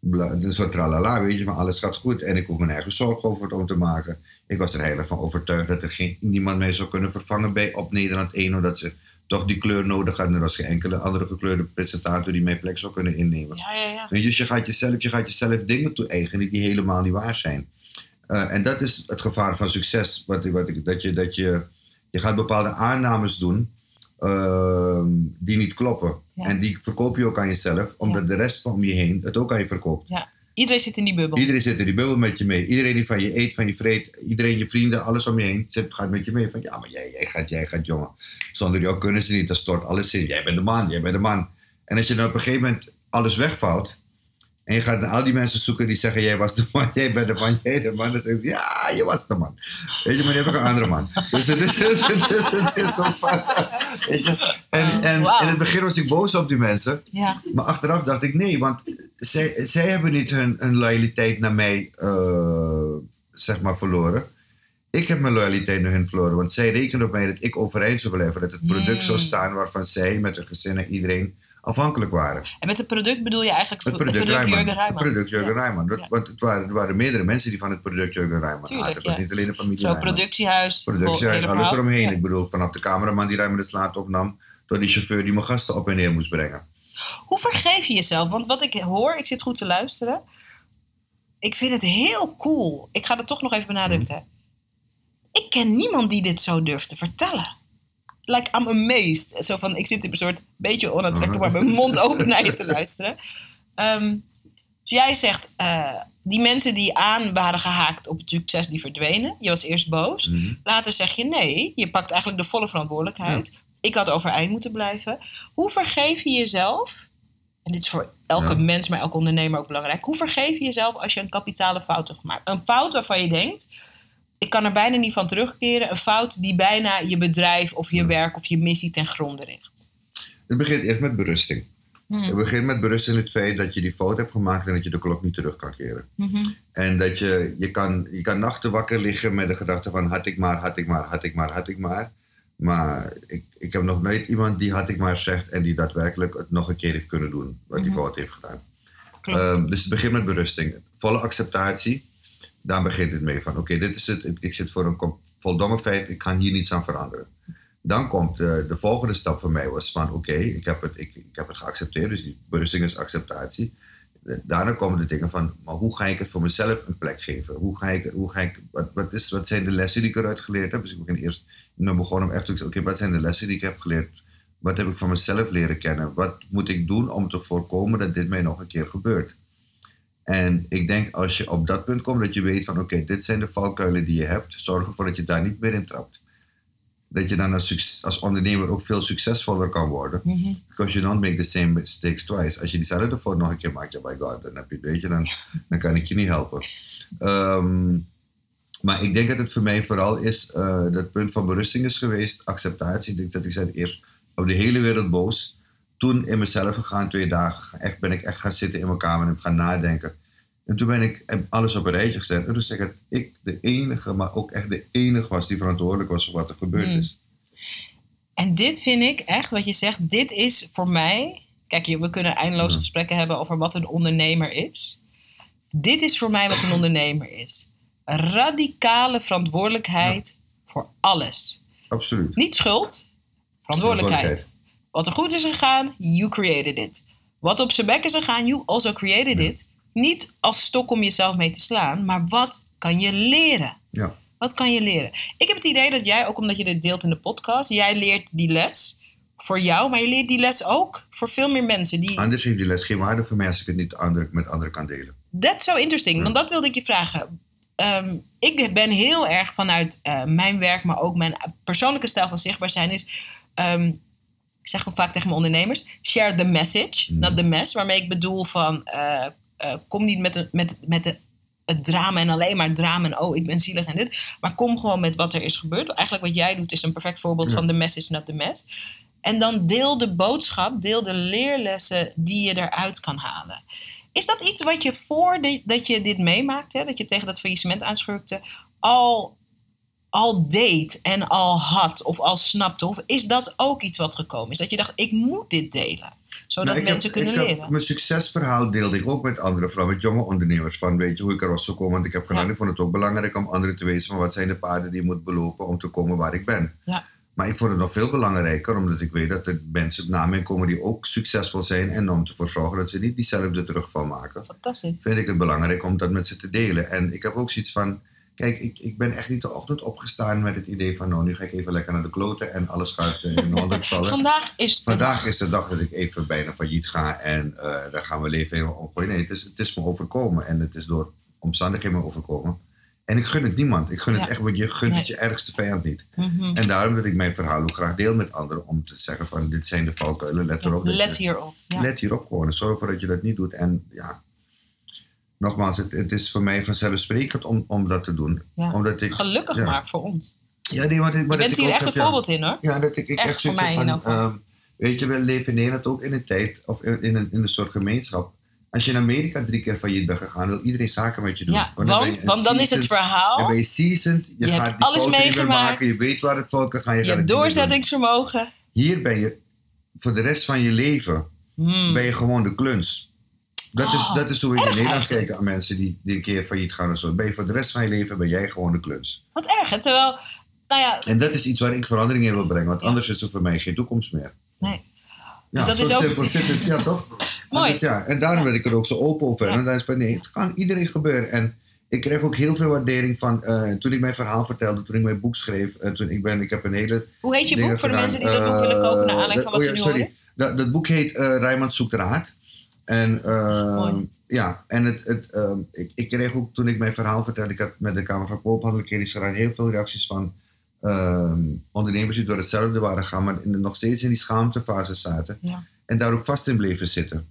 een soort tralala, weet je, van alles gaat goed en ik hoef mijn eigen zorgen over het om te maken. Ik was er heilig van overtuigd dat er geen, niemand mij zou kunnen vervangen bij op Nederland 1, omdat ze toch die kleur nodig hadden. Er was geen enkele andere gekleurde presentator die mijn plek zou kunnen innemen. Ja, ja, ja. Dus je gaat jezelf, je gaat jezelf dingen toe-eigenen die helemaal niet waar zijn. Eh, en dat is het gevaar van succes. Wat, wat dat je, dat je, je gaat bepaalde aannames doen ehm, die niet kloppen. Ja. En die verkoop je ook aan jezelf, omdat de rest van je heen het ook aan je verkoopt. Iedereen zit in die bubbel. Iedereen zit in die bubbel met je mee. Iedereen die van je eet, van je vreet, iedereen, je vrienden, alles om je heen, zit, gaat met je mee. Van ja, maar jij, jij gaat, jij gaat, jongen. Zonder jou kunnen ze niet, dat stort alles in. Jij bent de man, jij bent de man. En als je dan op een gegeven moment alles wegvalt, en je gaat naar al die mensen zoeken die zeggen: Jij was de man, jij bent de man, jij de man. Dan zeggen ze: Ja, je was de man. Weet je, maar die heb ik een andere man. Dus het is, het is, het is zo van. Weet je? En, en in het begin was ik boos op die mensen. Ja, Maar achteraf dacht ik: Nee, want zij, zij hebben niet hun, hun loyaliteit naar mij, eh, zeg maar, verloren. Ik heb mijn loyaliteit naar hun verloren, want zij rekenen op mij dat ik overeind zou blijven. Dat het product Mm. zou staan waarvan zij met hun gezin en iedereen afhankelijk waren. en met het product bedoel je eigenlijk Het product, Rijman. Jurgen Het product Jurgen Ja. Rijman. Dat- Ja. Want het waren, er waren meerdere mensen die van het product Jurgen Rijman Tuurlijk, aten. Het was niet alleen de familie Zo'n Rijman. productiehuis. Productie, hele alles eromheen. Ik bedoel, vanaf de cameraman die Rijman de slaat opnam... tot die chauffeur die mijn gasten op en neer moest brengen. Hoe vergeef je jezelf? Want wat ik hoor, ik zit goed te luisteren. Ik vind het heel cool. Ik ga er toch nog even benadrukken. Mhm. Ik ken niemand die dit zo durft te vertellen. Like, I'm amazed. Zo van, ik zit in een soort beetje onaantrekkelijk, maar mijn mond open naar je te luisteren. Ehm, dus jij zegt, eh, die mensen die aan waren gehaakt op het succes, die verdwenen. Je was eerst boos. Mhm. Later zeg je nee, je pakt eigenlijk de volle verantwoordelijkheid. Ik had overeind moeten blijven. Hoe vergeef je jezelf? En dit is voor elke Ja. mens, maar elke ondernemer ook belangrijk. Hoe vergeef je jezelf als je een kapitale fout hebt gemaakt? Een fout waarvan je denkt, ik kan er bijna niet van terugkeren. Een fout die bijna je bedrijf of je Ja. werk of je missie ten gronde richt. Het begint eerst met berusting. Hmm. Het begint met berusting in het feit dat je die fout hebt gemaakt... en dat je de klok niet terug kan keren. Mhm. En dat je, je kan, je kan nachten wakker liggen met de gedachte van... had ik maar, had ik maar, had ik maar, had ik maar. Maar ik, ik heb nog nooit iemand die had ik maar zegt... en die daadwerkelijk het nog een keer heeft kunnen doen... wat die Mhm. fout heeft gedaan. Ehm, dus het begint met berusting. Volle acceptatie. Daar begint het mee van, oké, dit is het. Ik zit voor een voldongen feit, ik kan hier niets aan veranderen. Dan komt de, de volgende stap voor mij was van, oké, ik, heb het- ik, ik heb het geaccepteerd. Dus die berusting is acceptatie. Eh, Daarna komen de dingen van, maar hoe ga ik het voor mezelf een plek geven? Hoe ga ik, hoe ga ik wat, wat, is, wat zijn de lessen die ik eruit geleerd heb? Dus ik begin eerst, ben begonnen om echt te zeggen, oké, wat zijn de lessen die ik heb geleerd? Wat heb ik van mezelf leren kennen? Wat moet ik doen om te voorkomen dat dit mij nog een keer gebeurt? En ik denk als je op dat punt komt dat je weet van oké, dit zijn de valkuilen die je hebt, zorg ervoor dat je daar niet meer in trapt. Dat je dan als, als ondernemer ook veel succesvoller kan worden. Mhm. Because you don't make the same mistakes twice. Als je diezelfde fout nog een keer maakt, ja, by god, dan heb je het, weet je, dan, dan kan ik je niet helpen. Ehm, maar ik denk dat het voor mij vooral is, eh, dat punt van berusting is geweest, acceptatie. Ik denk dat ik zei eerst op de hele wereld boos. Toen in mezelf gegaan, twee dagen, echt, ben ik echt gaan zitten in mijn kamer en gaan nadenken. En toen ben ik alles op een rijtje gezet. En toen zeg ik dat ik de enige, maar ook echt de enige was die verantwoordelijk was voor wat er gebeurd Hmm. is. En dit vind ik echt, wat je zegt, dit is voor mij. Kijk, we kunnen eindeloze Ja. gesprekken hebben over wat een ondernemer is. Dit is voor mij wat een ondernemer is. Radicale verantwoordelijkheid voor alles. Absoluut. Niet schuld, verantwoordelijkheid. Wat er goed is gegaan, you created it. Wat op zijn bek is gegaan, you also created Ja. it. Niet als stok om jezelf mee te slaan, maar wat kan je leren? Ja. Wat kan je leren? Ik heb het idee dat jij, ook omdat je dit deelt in de podcast, jij leert die les voor jou, maar je leert die les ook voor veel meer mensen. Die, Anders heeft die les geen waarde voor mij als ik het niet ander, met anderen kan delen. That's so interesting, Ja. want dat wilde ik je vragen. ehm, ik ben heel erg vanuit eh, mijn werk, maar ook mijn persoonlijke stijl van zichtbaar zijn is. ehm, ik zeg ook vaak tegen mijn ondernemers: share the message, Mm. not the mess. Waarmee ik bedoel van eh, eh, kom niet met, een, met, met de, het drama en alleen maar drama en oh, ik ben zielig en dit. Maar kom gewoon met wat er is gebeurd. Eigenlijk wat jij doet is een perfect voorbeeld Ja. van the message, not the mess. En dan deel de boodschap, deel de leerlessen die je eruit kan halen. Is dat iets wat je voordat je dit meemaakt, hè, dat je tegen dat faillissement aanschurkte, al, al deed en al had of al snapte? Of is dat ook iets wat gekomen is? Dat je dacht, ik moet dit delen, zodat Nou, heb- mensen kunnen ik heb- leren? mijn succesverhaal deelde ik ook met andere vrouwen, met jonge ondernemers. Van weet je hoe ik er was gekomen? Want ik heb gedaan, Ja. ik vond het ook belangrijk om anderen te weten van wat zijn de paden die je moet belopen om te komen waar ik ben. Ja. Maar ik vond het nog veel belangrijker, omdat ik weet dat er mensen na mij komen die ook succesvol zijn. En om ervoor zorgen dat ze niet diezelfde terugval maken. Fantastisch. Vind ik het belangrijk om dat met ze te delen. En ik heb ook zoiets van, kijk, ik, ik ben echt niet de ochtend opgestaan met het idee van, nou nu ga ik even lekker naar de kloten en alles gaat eh, in de vallen. Vandaag is de Vandaag dag. is de dag dat ik even bijna failliet ga en eh, daar gaan we leven helemaal omgooien. Nee, het is, het is me overkomen en het is door omstandigheden me overkomen. En ik gun het niemand. Ik gun het echt, want je gunt het je ergste vijand niet. Mhm. En daarom dat ik mijn verhaal ook graag deel met anderen om te zeggen van dit zijn de valkuilen, let erop. Let hierop. Ja. Let hierop gewoon zorg ervoor dat je dat niet doet. En ja, nogmaals, het, het is voor mij vanzelfsprekend om, om dat te doen. Ja. Omdat ik, Gelukkig ja. maar voor ons. Ja, nee, maar, maar Je dat bent ik hier echt heb, een voorbeeld in hoor. Ja, dat ik, ik Echt echt, voor mij van, ehm, weet je, we leven in Nederland ook in een tijd, of in, in, een, in een soort gemeenschap. Als je in Amerika drie keer failliet bent gegaan, wil iedereen zaken met je doen. Ja, want, dan is het verhaal. Dan ben je seasoned, je, Je gaat alles meegemaakt. maken, je weet waar het fout kan gaan, je, hebt doorzettingsvermogen. Hier ben je voor de rest van je leven Hmm. ben je gewoon de kluns. Dat, is, Oh, dat is hoe we in Nederland kijken aan mensen die, die een keer failliet gaan of zo. Ben je voor de rest van je leven ben jij gewoon de kluns. Wat erg? Terwijl, nou ja, En dat is iets waar ik verandering in wil brengen, want Ja. anders is er voor mij geen toekomst meer. nee. Ja, Dus dat is ook- simpel het, ja toch? Mooi. Dus ja, en daarom ben ik er ook zo open over. En dan is van nee, het kan iedereen gebeuren. En ik kreeg ook heel veel waardering van eh, toen ik mijn verhaal vertelde, toen ik mijn boek schreef. En toen ik ben, ik heb een hele. Hoe heet je boek voor de mensen die dat boek willen kopen naar Eh, aanleiding van wat oh ja, sorry. Dat, dat boek heet eh Rijmond zoekt raad. En eh, Mooi. ja, en het, het, ehm, ik, ik kreeg ook toen ik mijn verhaal vertelde, ik heb met de Kamer van Koophandel een keer iets gedaan, heel veel reacties van ehm, ondernemers die door hetzelfde waren gegaan, maar in, nog steeds in die schaamtefase zaten. Ja. En daar ook vast in bleven zitten.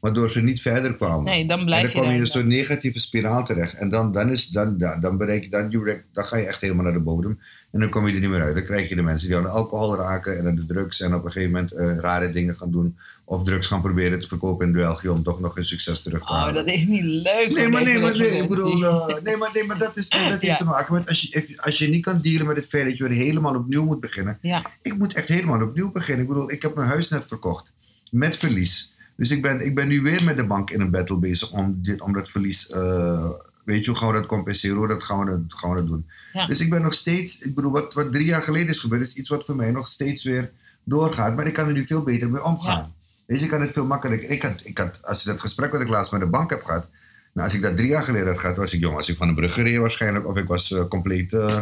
Waardoor ze niet verder kwamen. Nee, dan en dan kom je in een soort negatieve spiraal terecht. En dan, dan, is, dan, dan, dan bereik je, dan, dan ga je echt helemaal naar de bodem. En dan kom je er niet meer uit. Dan krijg je de mensen die aan de alcohol raken en aan de drugs. En op een gegeven moment eh, rare dingen gaan doen. Of drugs gaan proberen te verkopen in België om toch nog hun succes terug te Oh, halen. dat is niet leuk. Nee maar, nee, maar, nee, ik bedoel, eh, nee, maar, nee, maar dat, is, dat heeft Ja. te maken met als je, als je niet kan dealen met het feit dat je weer helemaal opnieuw moet beginnen. Ja, Ik moet echt helemaal opnieuw beginnen. Ik bedoel, ik heb mijn huis net verkocht. Met verlies. Dus ik ben, ik ben nu weer met de bank in een battle bezig om, dit, om dat verlies... eh, weet je, hoe gaan we dat compenseren? Hoe dat gaan, we dat, gaan we dat doen? Ja. Dus ik ben nog steeds... Ik bedoel, wat, wat drie jaar geleden is gebeurd... is iets wat voor mij nog steeds weer doorgaat. Maar ik kan er nu veel beter mee omgaan. Weet je, ik kan het veel makkelijker... Ik had, ik had, als dat gesprek wat ik laatst met de bank heb gehad... Nou, als ik dat drie jaar geleden had gehad, was ik jong. Was ik van de brug gereden waarschijnlijk. Of ik was eh, compleet eh,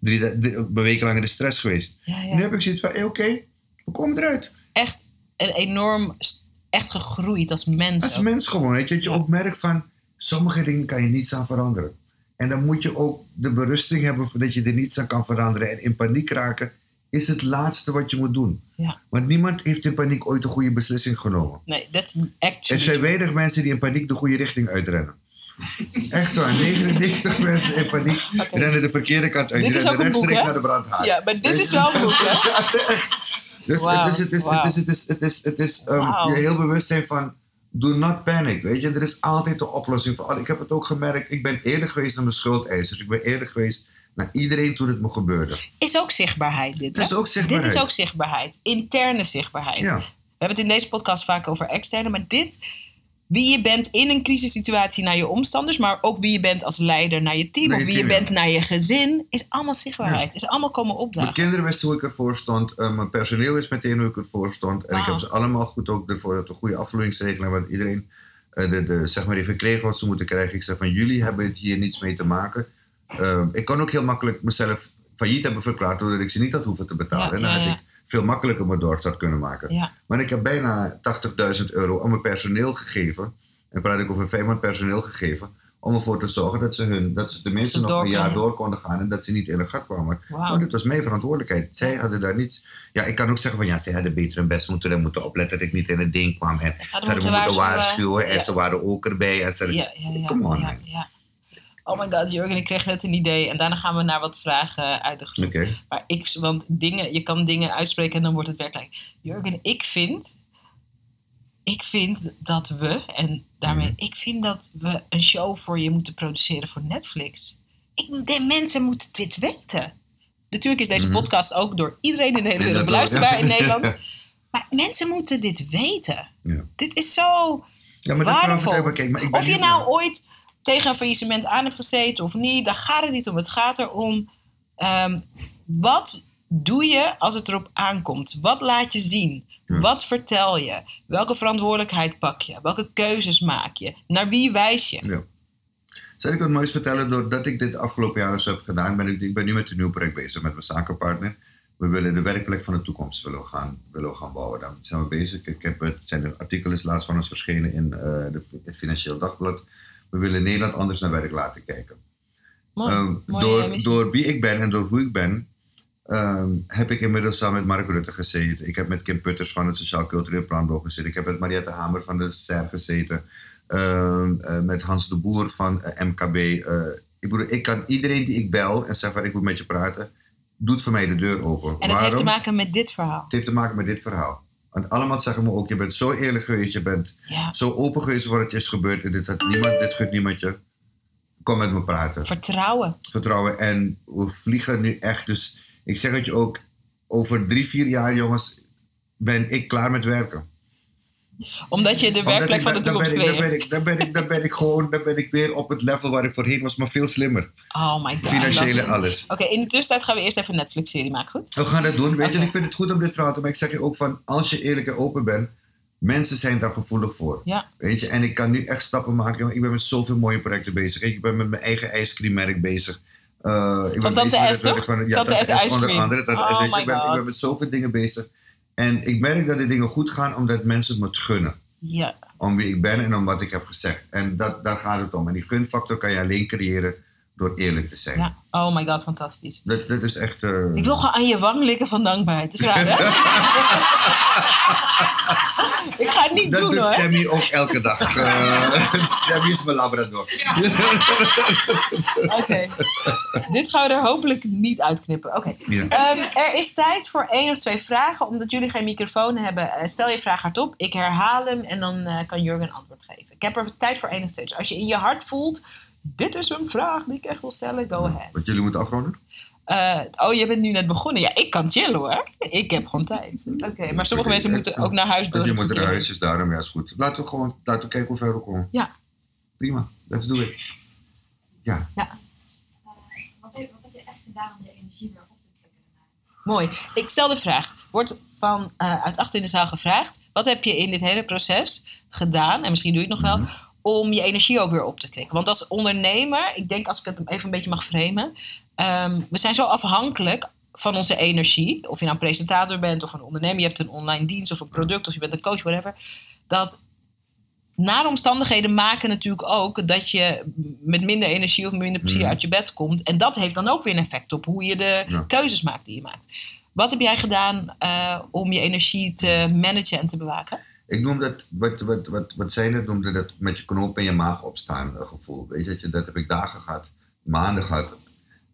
drie, drie- weken lang in de stress geweest. ja, ja. Nu heb ik zoiets van, hey, oké, we komen eruit. Echt een enorm, echt gegroeid als mens. Als ook. mens gewoon, weet je, dat je ook merkt van, sommige dingen kan je niets aan veranderen. En dan moet je ook de berusting hebben dat je er niets aan kan veranderen. En in paniek raken is het laatste wat je moet doen. Ja. Want niemand heeft in paniek ooit een goede beslissing genomen. Nee, Er actually... zijn weinig mensen die in paniek de goede richting uitrennen. Echt waar, 99 mensen in paniek rennen de verkeerde kant uit. Dit Die rennen rechtstreeks naar de brandhaard. Ja, maar dit is wel goed, hè? Dus het is, het is, het is, het is, het is, het is um, Wauw. je heel bewust zijn van, do not panic, weet je. Er is altijd een oplossing voor alles. Ik heb het ook gemerkt, ik ben eerlijk geweest naar mijn schuldeisers. Ik ben eerlijk geweest naar iedereen toen het me gebeurde. Is ook zichtbaarheid dit, is ook Dit zichtbaarheid. is ook zichtbaarheid. Interne zichtbaarheid. Ja, We hebben het in deze podcast vaak over externe, maar dit, wie je bent in een crisissituatie naar je omstanders, maar ook wie je bent als leider naar je team Naar of wie je ja. bent naar je gezin, is allemaal zichtbaarheid. Is allemaal komen mijn opdagen. kinderen wisten hoe ik ervoor stond. Uh, mijn personeel wist meteen hoe ik ervoor stond. En ik heb ze allemaal goed ook ervoor dat we goede afvloeingsregeling want iedereen uh, de, de, zeg maar even gekregen wat ze moeten krijgen. Ik zeg van jullie hebben het hier niets mee te maken. Uh, ik kon ook heel makkelijk mezelf failliet hebben verklaard doordat ik ze niet had hoeven te betalen. Ja, en dan ja, had ja. ik veel makkelijker mijn doorstart kunnen maken. Ja, Maar ik heb bijna 80.000 euro aan mijn personeel gegeven. En praat ik over vijf man personeel gegeven. Om ervoor te zorgen dat ze, hun, dat ze tenminste nog een jaar door konden gaan en dat ze niet in een gat kwamen. Maar dit was mijn verantwoordelijkheid. Zij hadden daar niets. Ja, ik kan ook zeggen van ja, zij hadden beter hun best moeten doen, moeten opletten dat ik niet in het ding kwam. En Ze ze hadden moeten waarschuwen. en Ja. ze waren ook erbij. En ze, Ja. Come on, man. Oh my god, Jurgen, ik kreeg net een idee. En daarna gaan we naar wat vragen uit de groep. Maar ik, want dingen, je kan dingen uitspreken en dan wordt het werkelijk. Jurgen, ik vind, ik vind dat we, en daarmee, Mhm. ik vind dat we een show voor je moeten produceren voor Netflix. Ik, de mensen moeten dit weten. Natuurlijk is deze Mhm. podcast ook door iedereen in de hele Ja, wereld dat wel, beluisterbaar ja. in Nederland. Maar mensen moeten dit weten. Ja. Dit is zo Ja, maar dat kan waardevol. ik kijk, maar ik ben Of je nou ooit tegen een faillissement aan hebt gezeten of niet, daar gaat het niet om. Het gaat erom, ehm, wat doe je als het erop aankomt? Wat laat je zien? Ja. Wat vertel je? Welke verantwoordelijkheid pak je? Welke keuzes maak je? Naar wie wijs je? Ja. Zal ik wat moois vertellen? Doordat ik dit afgelopen jaar zo heb gedaan, ben ik, ik ben nu met een nieuw project bezig met mijn zakenpartner. We willen de werkplek van de toekomst willen gaan, willen gaan bouwen. Daar zijn we bezig. Ik heb het zijn er artikelen laatst van ons verschenen in eh, de, het Financieel Dagblad. We willen Nederland anders naar werk laten kijken. Mooi. Ehm, door, door wie ik ben en door hoe ik ben, ehm, heb ik inmiddels samen met Mark Rutte gezeten. Ik heb met Kim Putters van het Sociaal Cultureel Planbureau gezeten. Ik heb met Mariette Hamer van de SER gezeten. Ehm, eh, met Hans de Boer van eh, MKB. Eh, ik bedoel, ik kan iedereen die ik bel en zeg van ik moet met je praten, doet voor mij de deur open. en het Waarom? heeft te maken met dit verhaal. Het heeft te maken met dit verhaal. Want allemaal zeggen me ook, je bent zo eerlijk geweest, je bent Ja. zo open geweest voor wat is gebeurd. En dit, had niemand, dit gunt niemand je. Kom met me praten Vertrouwen. vertrouwen. En we vliegen nu echt. Dus ik zeg het je ook, over drie, vier jaar, jongens, ben ik klaar met werken. Omdat je de werkplek ik van de toekomst ben ik, dan ben ik, dan ben ik, dan ben ik gewoon, dan ben ik weer op het level waar ik voorheen was, maar veel slimmer. Oh my god. Financiële alles. Oké, in de tussentijd gaan we eerst even een Netflix-serie maken, goed? We gaan dat doen, weet je. Ik vind het goed om dit verhaal te maar ik zeg je ook van, als je eerlijk en open bent, mensen zijn daar gevoelig voor. Ja. Weet je, en ik kan nu echt stappen maken. Jongen. Ik ben met zoveel mooie projecten bezig. Ik ben met mijn eigen ijscreammerk bezig. Uh, ik ben bezig met S, toch? Van, ja, Tante Tante S onder andere. Oh weet je, ik, ben, ik ben met zoveel dingen bezig. En ik merk dat de dingen goed gaan omdat mensen het me gunnen. Ja. Om wie ik ben en om wat ik heb gezegd. En dat, daar gaat het om. En die gunfactor kan je alleen creëren door eerlijk te zijn. ja. Oh my god, fantastisch. Dat, dat is echt... eh, Ik wil gewoon aan je wang likken van dankbaarheid. Het is raar, hè? ik ga het niet dat doen, doet hoor. Sammy ook elke dag. Eh, Sammy is mijn labrador. Oké. Dit gaan we er hopelijk niet uitknippen. Oké. Ja. Ehm, er is tijd voor één of twee vragen. Omdat jullie geen microfoon hebben, eh, stel je vraag hardop. Ik herhaal hem en dan eh, kan Jurgen een antwoord geven. Ik heb er tijd voor één of twee. Dus als je in je hart voelt, dit is een vraag die ik echt wil stellen, go ahead. Wat jullie moeten afronden? Eh, oh, je bent nu net begonnen. Ja, ik kan chillen hoor. Ik heb gewoon tijd. Oké, maar sommige mensen ja, moeten ja. ook naar huis door. Als je moet naar huis is daarom, ja is goed. Laten we gewoon laten we kijken hoe ver we komen. Ja. Prima, let's do it. Ja, Eh, wat, heb, wat heb je echt gedaan om je energie weer op te trekken? Mooi. Ik stel de vraag. Wordt van uh, uit achter in de zaal gevraagd. Wat heb je in dit hele proces gedaan? En misschien doe je het nog wel. Mhm. Om je energie ook weer op te krikken. Want als ondernemer, ik denk als ik het even een beetje mag framen. Um, we zijn zo afhankelijk van onze energie. Of je nou een presentator bent of een ondernemer. Je hebt een online dienst of een product. Of je bent een coach, whatever. Dat nare omstandigheden maken natuurlijk ook dat je met minder energie of minder plezier Mhm. uit je bed komt. En dat heeft dan ook weer een effect op hoe je de Ja. keuzes maakt die je maakt. Wat heb jij gedaan uh, om je energie te managen en te bewaken? Ik noem dat, wat, wat, wat, wat zij net noemde, dat met je knoop in je maag opstaan gevoel. Weet je, dat, je, dat heb ik dagen gehad, maanden gehad.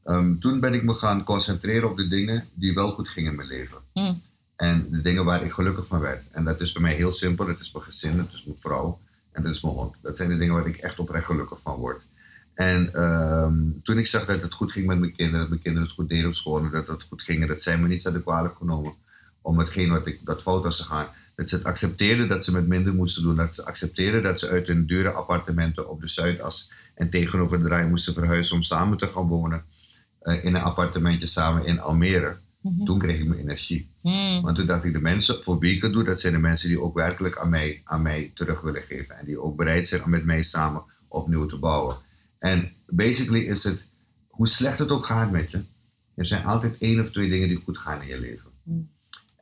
Um, toen ben ik me gaan concentreren op de dingen die wel goed gingen in mijn leven. Mm. En de dingen waar ik gelukkig van werd. En dat is voor mij heel simpel. Dat is mijn gezin, dat is mijn vrouw en dat is mijn hond. Dat zijn de dingen waar ik echt oprecht gelukkig van word. En um, toen ik zag dat het goed ging met mijn kinderen, dat mijn kinderen het goed deden op school, dat het goed ging, en dat zij me niet hadden kwalijk genomen om hetgeen wat, ik, wat fout was gegaan. Dat ze het accepteerden dat ze met minder moesten doen. Dat ze accepteerden dat ze uit hun dure appartementen op de Zuidas en tegenover de Rijn moesten verhuizen om samen te gaan wonen. Uh, in een appartementje samen in Almere. Mm-hmm. Toen kreeg ik mijn energie. Mm. Want toen dacht ik, de mensen voor wie ik het doe, dat zijn de mensen die ook werkelijk aan mij, aan mij terug willen geven. En die ook bereid zijn om met mij samen opnieuw te bouwen. En basically is het, hoe slecht het ook gaat met je, er zijn altijd één of twee dingen die goed gaan in je leven.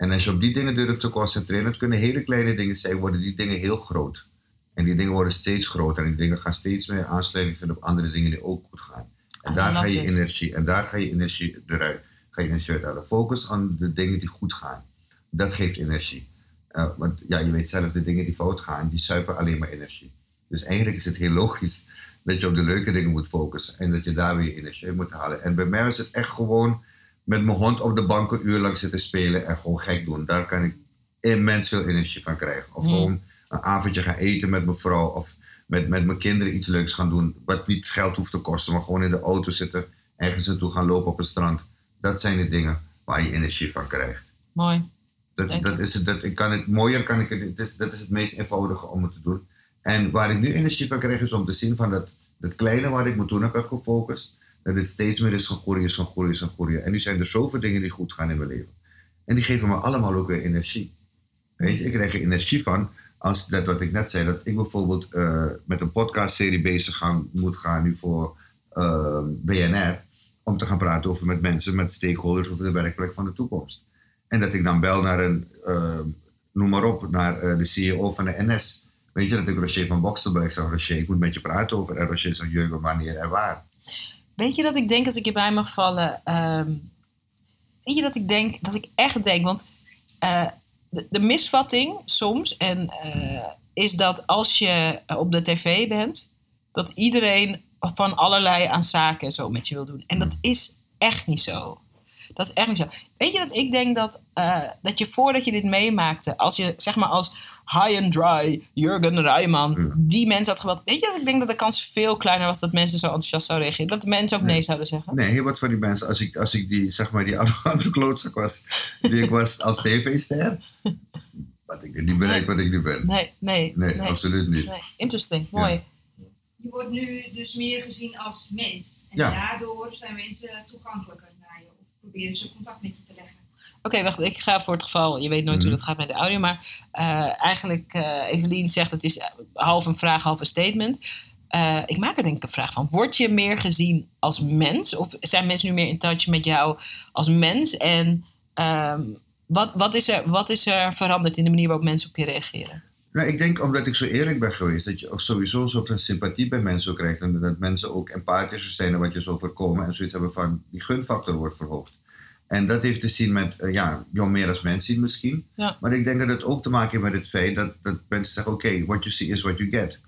En als je op die dingen durft te concentreren, het kunnen hele kleine dingen zijn, worden die dingen heel groot. En die dingen worden steeds groter en die dingen gaan steeds meer aansluiting vinden op andere dingen die ook goed gaan. En I daar ga je energie, en daar ga je energie eruit, ga je energie uithalen. Focus aan de dingen die goed gaan. Dat geeft energie. Eh, want ja, je weet zelf, de dingen die fout gaan, die zuipen alleen maar energie. Dus eigenlijk is het heel logisch dat je op de leuke dingen moet focussen en dat je daar weer je energie moet halen. En bij mij is het echt gewoon met mijn hond op de bank een uur lang zitten spelen en gewoon gek doen. Daar kan ik immens veel energie van krijgen. Of gewoon een avondje gaan eten met mijn vrouw of met, met mijn kinderen iets leuks gaan doen. Wat niet geld hoeft te kosten, maar gewoon in de auto zitten, ergens naartoe gaan lopen op het strand. Dat zijn de dingen waar je energie van krijgt. Mooi. Dat, dat is het, dat, ik kan het, mooier kan ik. Het is- Dat is het meest eenvoudige om het te doen. En waar ik nu energie van krijg is om te zien van dat, dat kleine waar ik me toen op heb gefocust, dat het steeds meer is gaan groeien, is gaan groeien, is gaan groeien. En nu zijn er zoveel dingen die goed gaan in mijn leven. En die geven me allemaal ook weer energie. Weet je, ik krijg er energie van als dat wat ik net zei, dat ik bijvoorbeeld eh, met een podcastserie bezig gaan, moet gaan nu voor eh, BNR, om te gaan praten over met mensen, met stakeholders over de werkplek van de toekomst. En dat ik dan bel naar een, eh, noem maar op, naar eh, de CEO van de NS. Weet je, dat ik Roger van Bokstel bel. Ik zeg, Roger, ik moet met je praten over. En Roger zegt, Jurgen, wanneer en waar? Weet je dat ik denk, als ik je bij mag vallen, ehm, weet je dat ik denk, dat ik echt denk, want eh, de, misvatting soms en, eh, is dat als je eh, op de tv bent, dat iedereen van allerlei aan zaken en zo met je wil doen. En dat is echt niet zo. Dat is echt niet zo. Weet je dat ik denk dat, dat je voordat je dit meemaakte, als je zeg maar als high and dry Jurgen Rijman, Ja. die mensen had gebeld. Weet je dat ik denk dat de kans veel kleiner was dat mensen zo enthousiast zouden reageren? Dat de mensen ook nee, Nee. zouden zeggen? Nee, heel wat van die mensen, als ik, als ik die, zeg maar, die arrogante klootzak was, die ik was als tv-ster, had ik niet bereikt wat ik nu ben. Nee, nee, Nee, absoluut niet. nee. Interesting, mooi. Je wordt nu dus meer gezien als mens. En Ja. daardoor zijn mensen toegankelijker naar je. Of proberen ze contact met je te leggen. Oké, wacht. Ik ga voor het geval. Je weet nooit Mhm. hoe dat gaat met de audio. Maar eh, eigenlijk, eh Evelien zegt het is half een vraag, half een statement. Eh, ik maak er denk ik een vraag van. Word je meer gezien als mens? Of zijn mensen nu meer in touch met jou als mens? En ehm, wat, wat, is er, wat is er veranderd in de manier waarop mensen op je reageren? Nou, ik denk omdat ik zo eerlijk ben geweest, dat je ook sowieso zoveel sympathie bij mensen krijgt. En dat mensen ook empathischer zijn naar wat je zo voorkomen. En zoiets hebben van, die gunfactor wordt verhoogd. En dat heeft te zien met, eh, ja, jou meer als mens zien misschien. Ja. Maar ik denk dat het ook te maken heeft met het feit dat, dat mensen zeggen, oké, what you see is what you get.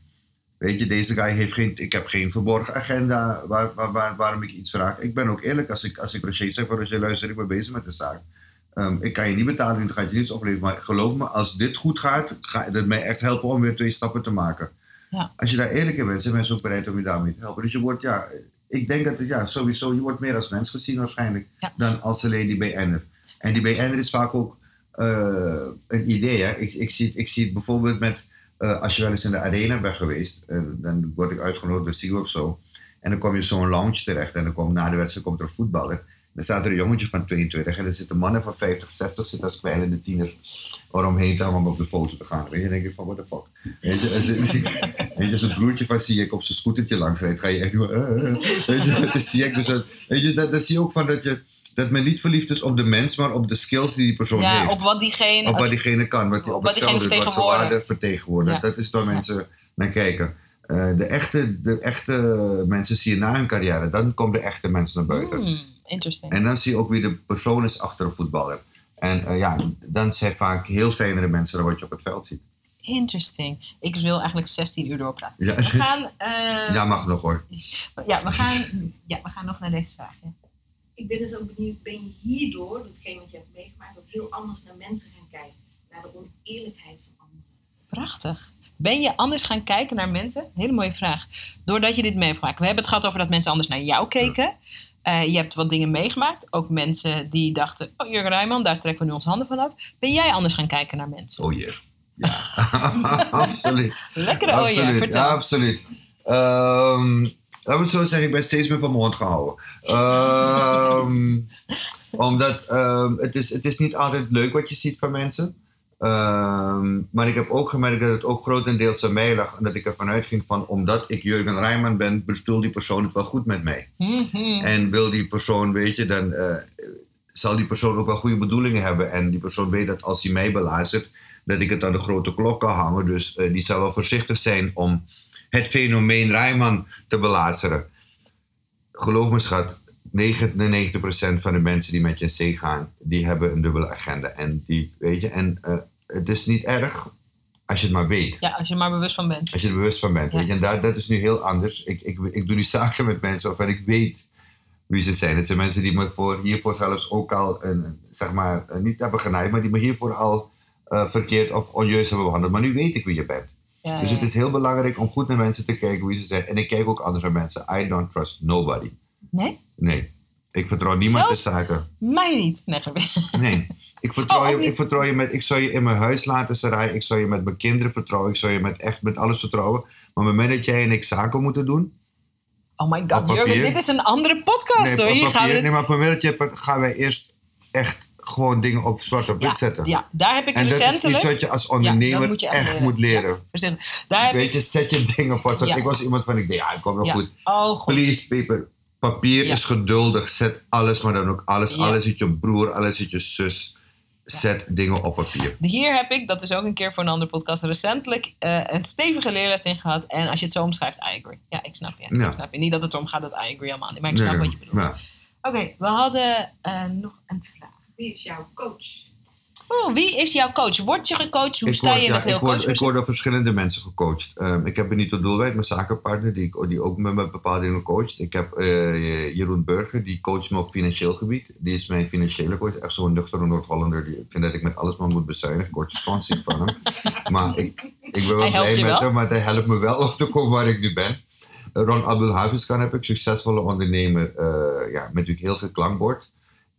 Weet je, deze guy heeft geen, ik heb geen verborgen agenda waar, waar, waar- waarom ik iets vraag. Ik ben ook eerlijk als ik, als ik Roger zeg van Roger, luister, ik ben bezig met de zaak. Ehm, ik kan je niet betalen, dan gaat je niets opleveren. Maar geloof me, als dit goed gaat, gaat het mij echt helpen om weer twee stappen te maken. Ja. Als je daar eerlijk in bent, zijn mensen ook bereid om je daarmee te helpen. Dus je wordt, ja, ik denk dat het, ja, sowieso, je wordt meer als mens gezien waarschijnlijk, Ja. dan als alleen die BN'er. En die BN'er is vaak ook eh, een idee. Hè? Ik, ik, zie, het- ik zie het bijvoorbeeld met, eh, als je wel eens in de arena bent geweest, eh, dan word ik uitgenodigd door Sigo of zo. En dan kom je zo'n lounge terecht en dan komt na de wedstrijd komt er een voetballer. Dan staat er een jongetje van 22 en er zitten mannen van 50, 60 zitten als kwijlende tieners eromheen te hangen om op de foto te gaan. Weet je, dan denk ik van, what the fuck. Weet je, je, als een broertje van Siek op zijn scootertje langs rijdt, ga je echt doen. eh, eh. Weet je, dat is Siek. Dus dat, weet je, dat, dat zie je ook van dat, je, dat men niet verliefd is op de mens, maar op de skills die die persoon Ja, heeft. op wat diegene. Op wat diegene kan, wat op op, wat diegene wat zijn waarde vertegenwoordigt. vertegenwoordigt. Ja. Dat is waar mensen naar kijken. Eh, de, echte, de echte mensen zie je na hun carrière. Dan komen de echte mensen naar buiten. Hmm, interesting. En dan zie je ook wie de persoon is achter een voetballer. En eh, ja, dan zijn vaak heel fijnere mensen dan wat je op het veld ziet. Interesting. Ik wil eigenlijk 16 uur doorpraten. Ja, We gaan, eh, ja mag nog hoor. ja, we gaan, ja, we gaan nog naar deze vraag. ja. Ik ben dus ook benieuwd, ben je hierdoor, datgene wat je hebt meegemaakt, ook heel anders naar mensen gaan kijken? Naar de oneerlijkheid van anderen? Prachtig. Ben je anders gaan kijken naar mensen? Hele mooie vraag. Doordat je dit mee hebt gemaakt. We hebben het gehad over dat mensen anders naar jou keken. Eh, je hebt wat dingen meegemaakt. Ook mensen die dachten, oh Jurgen Rijman, daar trekken we nu ons handen van af. Ben jij anders gaan kijken naar mensen? Oh jee. Ja, absoluut. Lekkere oh ja, absoluut. vertel. Ja, absoluut. Ehm laat me zo zeggen, ik ben steeds meer van mijn mond gehouden. Ehm, omdat ehm, het, is, het is niet altijd leuk wat je ziet van mensen. Ehm, maar ik heb ook gemerkt dat het ook grotendeels aan mij lag. En dat ik ervan uitging van, omdat ik Jurgen Rijman ben, bedoelt die persoon het wel goed met mij. Mhm. En wil die persoon, weet je, dan eh, zal die persoon ook wel goede bedoelingen hebben. En die persoon weet dat als hij mij belazert, dat ik het aan de grote klok kan hangen. Dus eh, die zal wel voorzichtig zijn om het fenomeen Rijman te belazeren. Geloof me schat, 99% van de mensen die met je in zee gaan, die hebben een dubbele agenda. En, die, weet je, en eh, het is niet erg als je het maar weet. Ja, als je er maar bewust van bent. Als je er bewust van bent. Ja. Weet je? En daar, dat is nu heel anders. Ik, ik, ik doe nu zaken met mensen waarvan ik weet wie ze zijn. Het zijn mensen die me voor, hiervoor zelfs ook al een, zeg maar, eh, niet hebben genaaid, maar die me hiervoor al eh, verkeerd of onjuist hebben behandeld. Maar nu weet ik wie je bent. Ja, Dus ja. het is heel belangrijk om goed naar mensen te kijken wie ze zijn. En ik kijk ook anders naar mensen. I don't trust nobody. Nee? Nee. Ik vertrouw niemand Zelfs? de zaken. Mij niet. Nee. Nee. Ik vertrouw, Oh, je, ik vertrouw je met, ik zou je in mijn huis laten, Sarai. Ik zou je met mijn kinderen vertrouwen. Ik zou je met echt met alles vertrouwen. Maar op het moment dat jij en ik zaken moeten doen. Oh my god? Jurgen, dit is een andere podcast nee, hoor. Hier gaan we nee, maar op het moment dat je gaan wij eerst echt gewoon dingen op zwart op wit ja, zetten. ja, daar heb ik En dat is recentelijk... iets wat je als ondernemer moet je echt moet leren. recentelijk- Daar heb Weet ik... je, zet je dingen vast. Ik was iemand van, ik denk, ja, ik kom wel goed. Oh, goed. Please, paper. Papier Ja. is geduldig. Zet alles, maar dan ook alles. Ja. Alles uit je broer, alles uit je zus. Zet dingen op papier. Hier heb ik, dat is ook een keer voor een andere podcast, recentelijk eh, een stevige leerles in gehad. En als je het zo omschrijft, I agree. Ja, ik snap je. Ik snap je. Niet dat het erom gaat dat I agree allemaal niet, maar ik snap nee, wat je bedoelt. Oké, we hadden eh, nog een vraag. Wie is jouw coach? Oh, wie is jouw coach? Word je gecoacht? Hoe Ik sta word, je ja, het heel ik, word, coach? ik word door verschillende mensen gecoacht. Ehm, ik heb Benito Doelwijk, mijn zakenpartner, die, die ook met me bepaalde dingen coacht. Ik heb eh, Jeroen Burger, die coacht me op financieel gebied. Die is mijn financiële coach. Echt zo'n nuchtere Noord-Hollander. Die vindt dat ik met alles maar moet bezuinigen. Ik word sponsor van hem. Maar ik, ik ben wel blij met wel? hem, maar hij helpt me wel op te komen waar ik nu ben. Ron Abdul Haviskan heb ik, succesvolle ondernemer, eh, ja, met wie ik heel veel klankbord.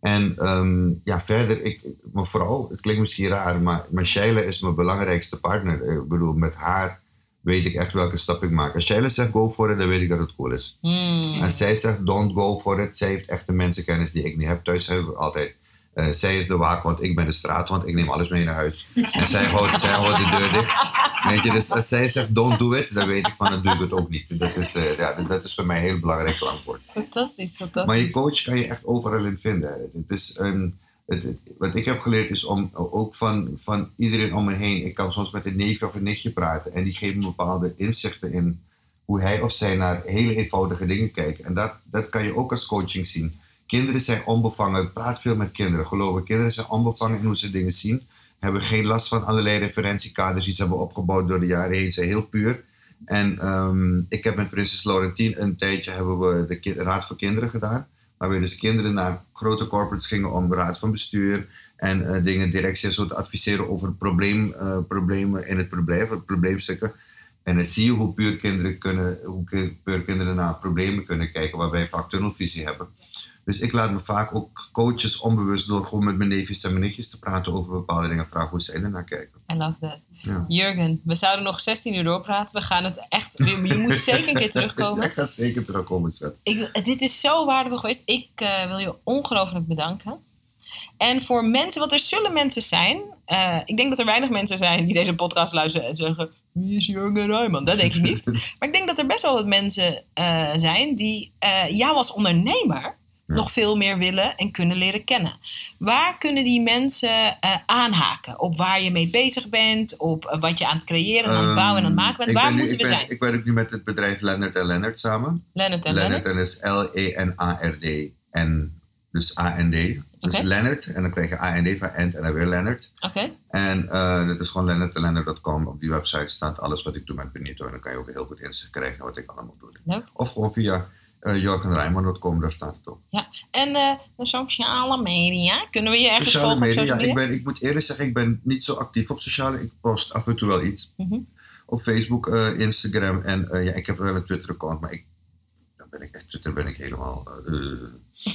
En ehm, ja, verder, ik, mijn vrouw, het klinkt misschien raar, maar, maar Sheila is mijn belangrijkste partner. Ik bedoel, met haar weet ik echt welke stap ik maak. Als Sheila zegt go for it, dan weet ik dat het cool is. Hmm. En zij zegt don't go for it. Zij heeft echt de mensenkennis die ik niet heb. Thuis zeg ik altijd. Eh, zij is de waakhond, ik ben de straathond. Ik neem alles mee naar huis. En zij houdt, zij houdt de deur dicht. Weet je, dus als zij zegt don't do it, dan weet ik van dan doe ik het ook niet. Dat is, eh, ja, dat is voor mij een heel belangrijk klankwoord. Fantastisch, fantastisch. Maar je coach kan je echt overal in vinden. Het is een, het, het- wat ik heb geleerd is om ook van, van iedereen om me heen. Ik kan soms met een neefje of een nichtje praten. En die geven me bepaalde inzichten in hoe hij of zij naar hele eenvoudige dingen kijkt. En dat, dat kan je ook als coaching zien. Kinderen zijn onbevangen. Praat veel met kinderen. Geloof me, kinderen zijn onbevangen in hoe ze dingen zien. Hebben geen last van allerlei referentiekaders die ze hebben opgebouwd door de jaren heen. Ze zijn heel puur. En ehm, ik heb met Prinses Laurentien een tijdje hebben we de Raad voor Kinderen gedaan. Waar we dus kinderen naar grote corporates gingen om raad van bestuur en eh, dingen, zo te adviseren over probleem, eh, problemen in het probleem, probleemstukken. En dan zie je hoe puur kinderen, kunnen, hoe puur kinderen naar problemen kunnen kijken, waar wij vaak tunnelvisie hebben. Dus ik laat me vaak ook coaches onbewust door gewoon met mijn neefjes en mijn nichtjes te praten over bepaalde dingen, vragen hoe zij er naar kijken. I love that. Ja. Jurgen, we zouden nog 16 uur doorpraten. We gaan het echt... Je moet zeker een keer terugkomen. ik ga zeker terugkomen, Seth. Ik, dit is zo waardevol geweest. Ik eh, wil je ongelooflijk bedanken. En voor mensen, want er zullen mensen zijn. eh, ik denk dat er weinig mensen zijn die deze podcast luisteren en zeggen: Wie is Jurgen Rijman? Dat denk ik niet. Maar ik denk dat er best wel wat mensen eh, zijn die jou als ondernemer Ja. nog veel meer willen en kunnen leren kennen. Waar kunnen die mensen eh, aanhaken? Op waar je mee bezig bent, op eh, wat je aan het creëren, aan het bouwen en aan het maken bent. Ehm, ik Waar ben moeten we ben- zijn? Ik werk nu met het bedrijf Lennart en Lennart samen. Lennart en Lennart is L-E-N-A-R-D en dus A-N-D. Dus. Lennart en dan krijg je A-N-D van Ent en dan weer Lennart. Oké, En eh dat is gewoon lennartenlennart.com. Op die website staat alles wat ik doe met Benito. En dan kan je ook heel goed inzicht krijgen wat ik allemaal doe. leuk. Of gewoon via uh, jorgenrijman.com, daar staat het op. En eh, de sociale media, kunnen we je ergens Sociale volgen media, op ja, social ik, media? ben, ik moet eerlijk zeggen, ik ben niet zo actief op sociale. Ik post af en toe wel iets. Mhm. Op Facebook, eh, Instagram en eh, ja, ik heb wel een Twitter-account, maar ik, dan ben ik echt, Twitter ben ik helemaal... eh, eh.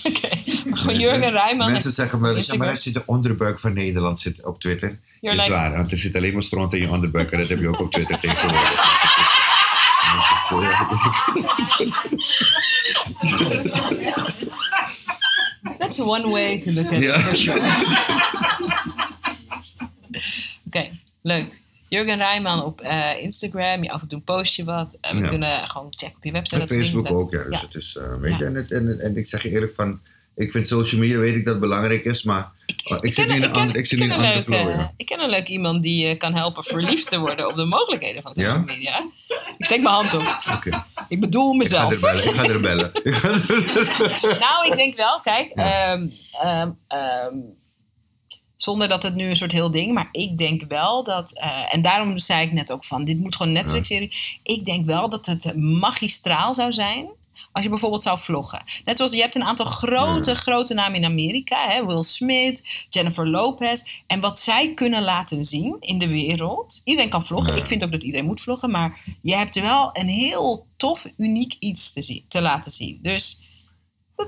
Oké, maar gewoon Jurgen Rijman. Mensen zeggen wel eens, ja, maar als je de onderbuik van Nederland zit op Twitter. You're is like- waar, want er zit alleen maar stront in je onderbuik en dat heb je ook op Twitter tegenwoordig. That's one way to look at it, Ja. for sure. Oké, leuk. Jurgen Rijman op eh, Instagram. Je af en toe post je wat. En we Ja. kunnen gewoon checken op je website. En Facebook ook, ja. Dus Ja. het is, eh, weet je, Ja. en, het, en, en ik zeg je eerlijk van, ik vind social media, weet ik dat het belangrijk is, maar ik, zit in een andere, ik zit in een andere flow. Ik ken een leuk iemand die je kan helpen verliefd te worden op de mogelijkheden van social Ja? media. Ik steek mijn hand op. Ik bedoel ik ga mezelf. er bellen. Ik ga er bellen. Ik ga er- Nou, ik denk wel, kijk, Ja. ehm, ehm, ehm, zonder dat het nu een soort heel ding, maar ik denk wel dat, eh, en daarom zei ik net ook van, dit moet gewoon een Netflix-serie. Ik denk wel dat het magistraal zou zijn als je bijvoorbeeld zou vloggen. Net zoals je hebt een aantal grote, grote namen in Amerika, hè, Will Smith, Jennifer Lopez, en wat zij kunnen laten zien in de wereld. Iedereen kan vloggen. Ik vind ook dat iedereen moet vloggen, maar je hebt wel een heel tof, uniek iets te, zien, te laten zien. Dus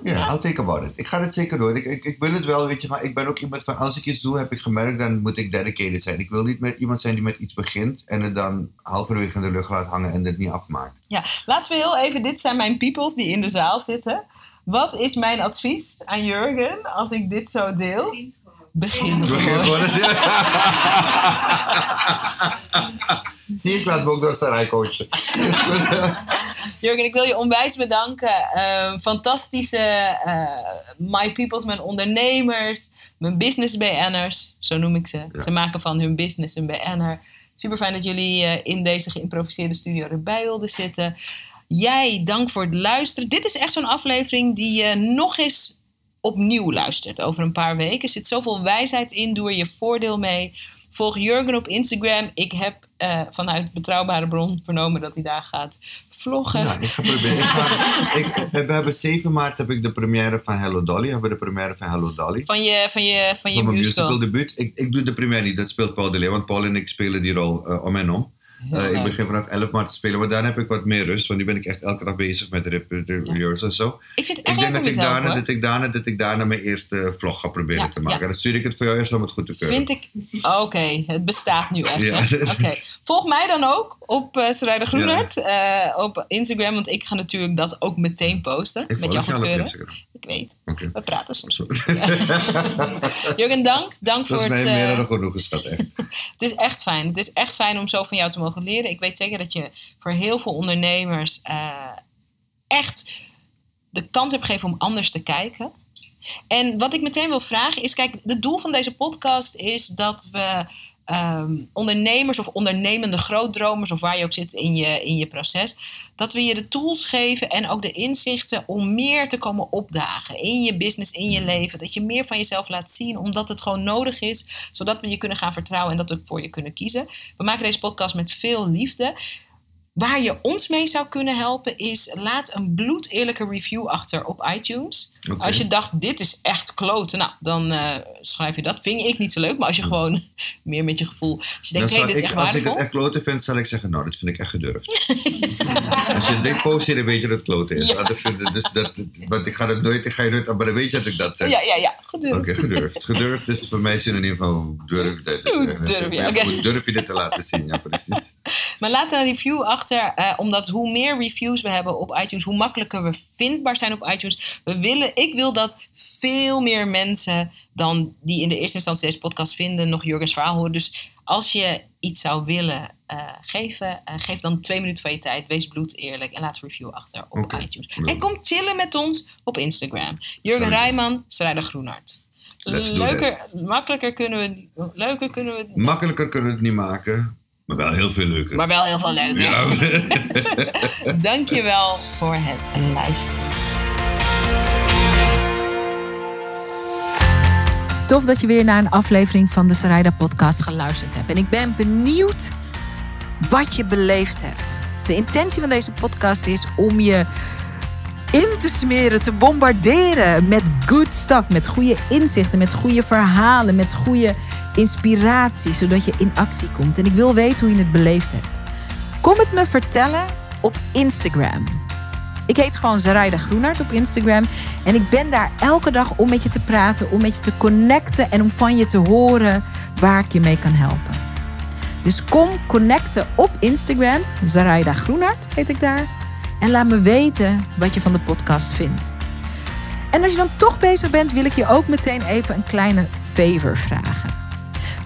Ja, I'll take about it. Ik ga het zeker doen. Ik, ik, ik wil het wel, weet je, maar ik ben ook iemand van, als ik iets doe, heb ik gemerkt, dan moet ik dedicated zijn. Ik wil niet met iemand zijn die met iets begint en het dan halverwege in de lucht laat hangen en het niet afmaakt. Ja, laten we heel even, dit zijn mijn peoples die in de zaal zitten. Wat is mijn advies aan Jurgen als ik dit zo deel? Begin begin gewoon. Zie, ik me ook door Sarai coachen. Is goed. Jurgen, ik wil je onwijs bedanken. Eh, fantastische eh, My Peoples, mijn ondernemers, mijn business BN'ers, zo noem ik ze. Ja. Ze maken van hun business een BN'er. Super fijn dat jullie eh, in deze geïmproviseerde studio erbij wilden zitten. Jij, dank voor het luisteren. Dit is echt zo'n aflevering die je nog eens opnieuw luistert over een paar weken. Er zit zoveel wijsheid in. Doe er je voordeel mee. Volg Jurgen op Instagram. Ik heb eh, vanuit betrouwbare bron vernomen dat hij daar gaat vloggen. Ja, ik ga proberen. Ik ga, ik, we hebben 7 maart heb ik de première van Hello Dolly. Hebben we de première van Hello Dolly. Van je, van je, van je Van mijn musical. musical debuut. Ik, ik doe de première niet, dat speelt Paul de Leeuw. Want Paul en ik spelen die rol eh, om en om. Eh, ik leuk. begin vanaf 11 maart te spelen, maar daarna heb ik wat meer rust. Want nu ben ik echt elke dag bezig met de Ja. en zo. Ik vind het Ik echt leuk dat ik, daarna, dat, ik daarna, dat ik daarna mijn eerste vlog ga proberen Ja, te maken. ja. Dan stuur ik het voor jou eerst om het goed te keuren. Vind ik... Oké, het bestaat nu echt. Ja. hè? Volg mij dan ook op uh, Sarayda Groenert eh, op Instagram. Want ik ga natuurlijk dat ook meteen posten. ik met jouw goedkeuren. Ik weet. Oké. We praten soms. Jurgen, dank. Dank Dat voor is het... mij meer eh, dan genoeg geschat, echt. Het is echt fijn. Het is echt fijn om zo van jou te mogen leren. Ik weet zeker dat je voor heel veel ondernemers eh, echt de kans hebt gegeven om anders te kijken. En wat ik meteen wil vragen is, kijk, het doel van deze podcast is dat we ehm, ondernemers of ondernemende grootdromers of waar je ook zit in je, in je proces, dat we je de tools geven en ook de inzichten om meer te komen opdagen in je business, in je leven. Dat je meer van jezelf laat zien, omdat het gewoon nodig is, zodat we je kunnen gaan vertrouwen en dat we voor je kunnen kiezen. We maken deze podcast met veel liefde. Waar je ons mee zou kunnen helpen is laat een bloedeerlijke review achter op iTunes. Als je dacht, dit is echt kloten, nou, dan eh, schrijf je dat. Vind ik niet zo leuk, maar als je gewoon meer met je gevoel... Als je denkt, zal dit is ik, echt als ik het echt kloten vind, zal ik zeggen, nou, dit vind ik echt gedurfd. als je dit post, dan weet je dat het kloten is. Ja. Dus dat, want ik ga het nooit, ik ga je nooit, maar dan weet je dat ik dat zeg. Ja, ja, ja, gedurfd. Oké, gedurfd. Gedurfd is voor mij synoniem van hoe durf, dat, durf hoe durf je dit te laten zien. Ja, precies. Maar laat een review achter, eh, omdat hoe meer reviews we hebben op iTunes, hoe makkelijker we vindbaar zijn op iTunes. We willen, ik wil dat veel meer mensen dan die in de eerste instantie deze podcast vinden, nog Jurgens verhaal horen. Dus als je iets zou willen eh, geven, eh, geef dan twee minuten van je tijd. Wees bloed eerlijk en laat een review achter op iTunes. En kom chillen met ons op Instagram. Jurgen Sorry. Rijman, Groenhart. Do Leuker, makkelijker kunnen we, leuker kunnen we, het Makkelijker kunnen we het niet maken, maar wel heel veel leuker. maar wel heel veel leuker. Ja. Dankjewel voor het luisteren. Tof dat je weer naar een aflevering van de Sarayda podcast geluisterd hebt. En ik ben benieuwd wat je beleefd hebt. De intentie van deze podcast is om je in te smeren, te bombarderen met good stuff, met goede inzichten, met goede verhalen, met goede inspiratie, zodat je in actie komt. En ik wil weten hoe je het beleefd hebt. Kom het me vertellen op Instagram. Ik heet gewoon Zaraida Groenart op Instagram. En ik ben daar elke dag om met je te praten, om met je te connecten en om van je te horen waar ik je mee kan helpen. Dus kom connecten op Instagram. Zaraida Groenart heet ik daar. En laat me weten wat je van de podcast vindt. En als je dan toch bezig bent, wil ik je ook meteen even een kleine favor vragen.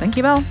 Dankjewel.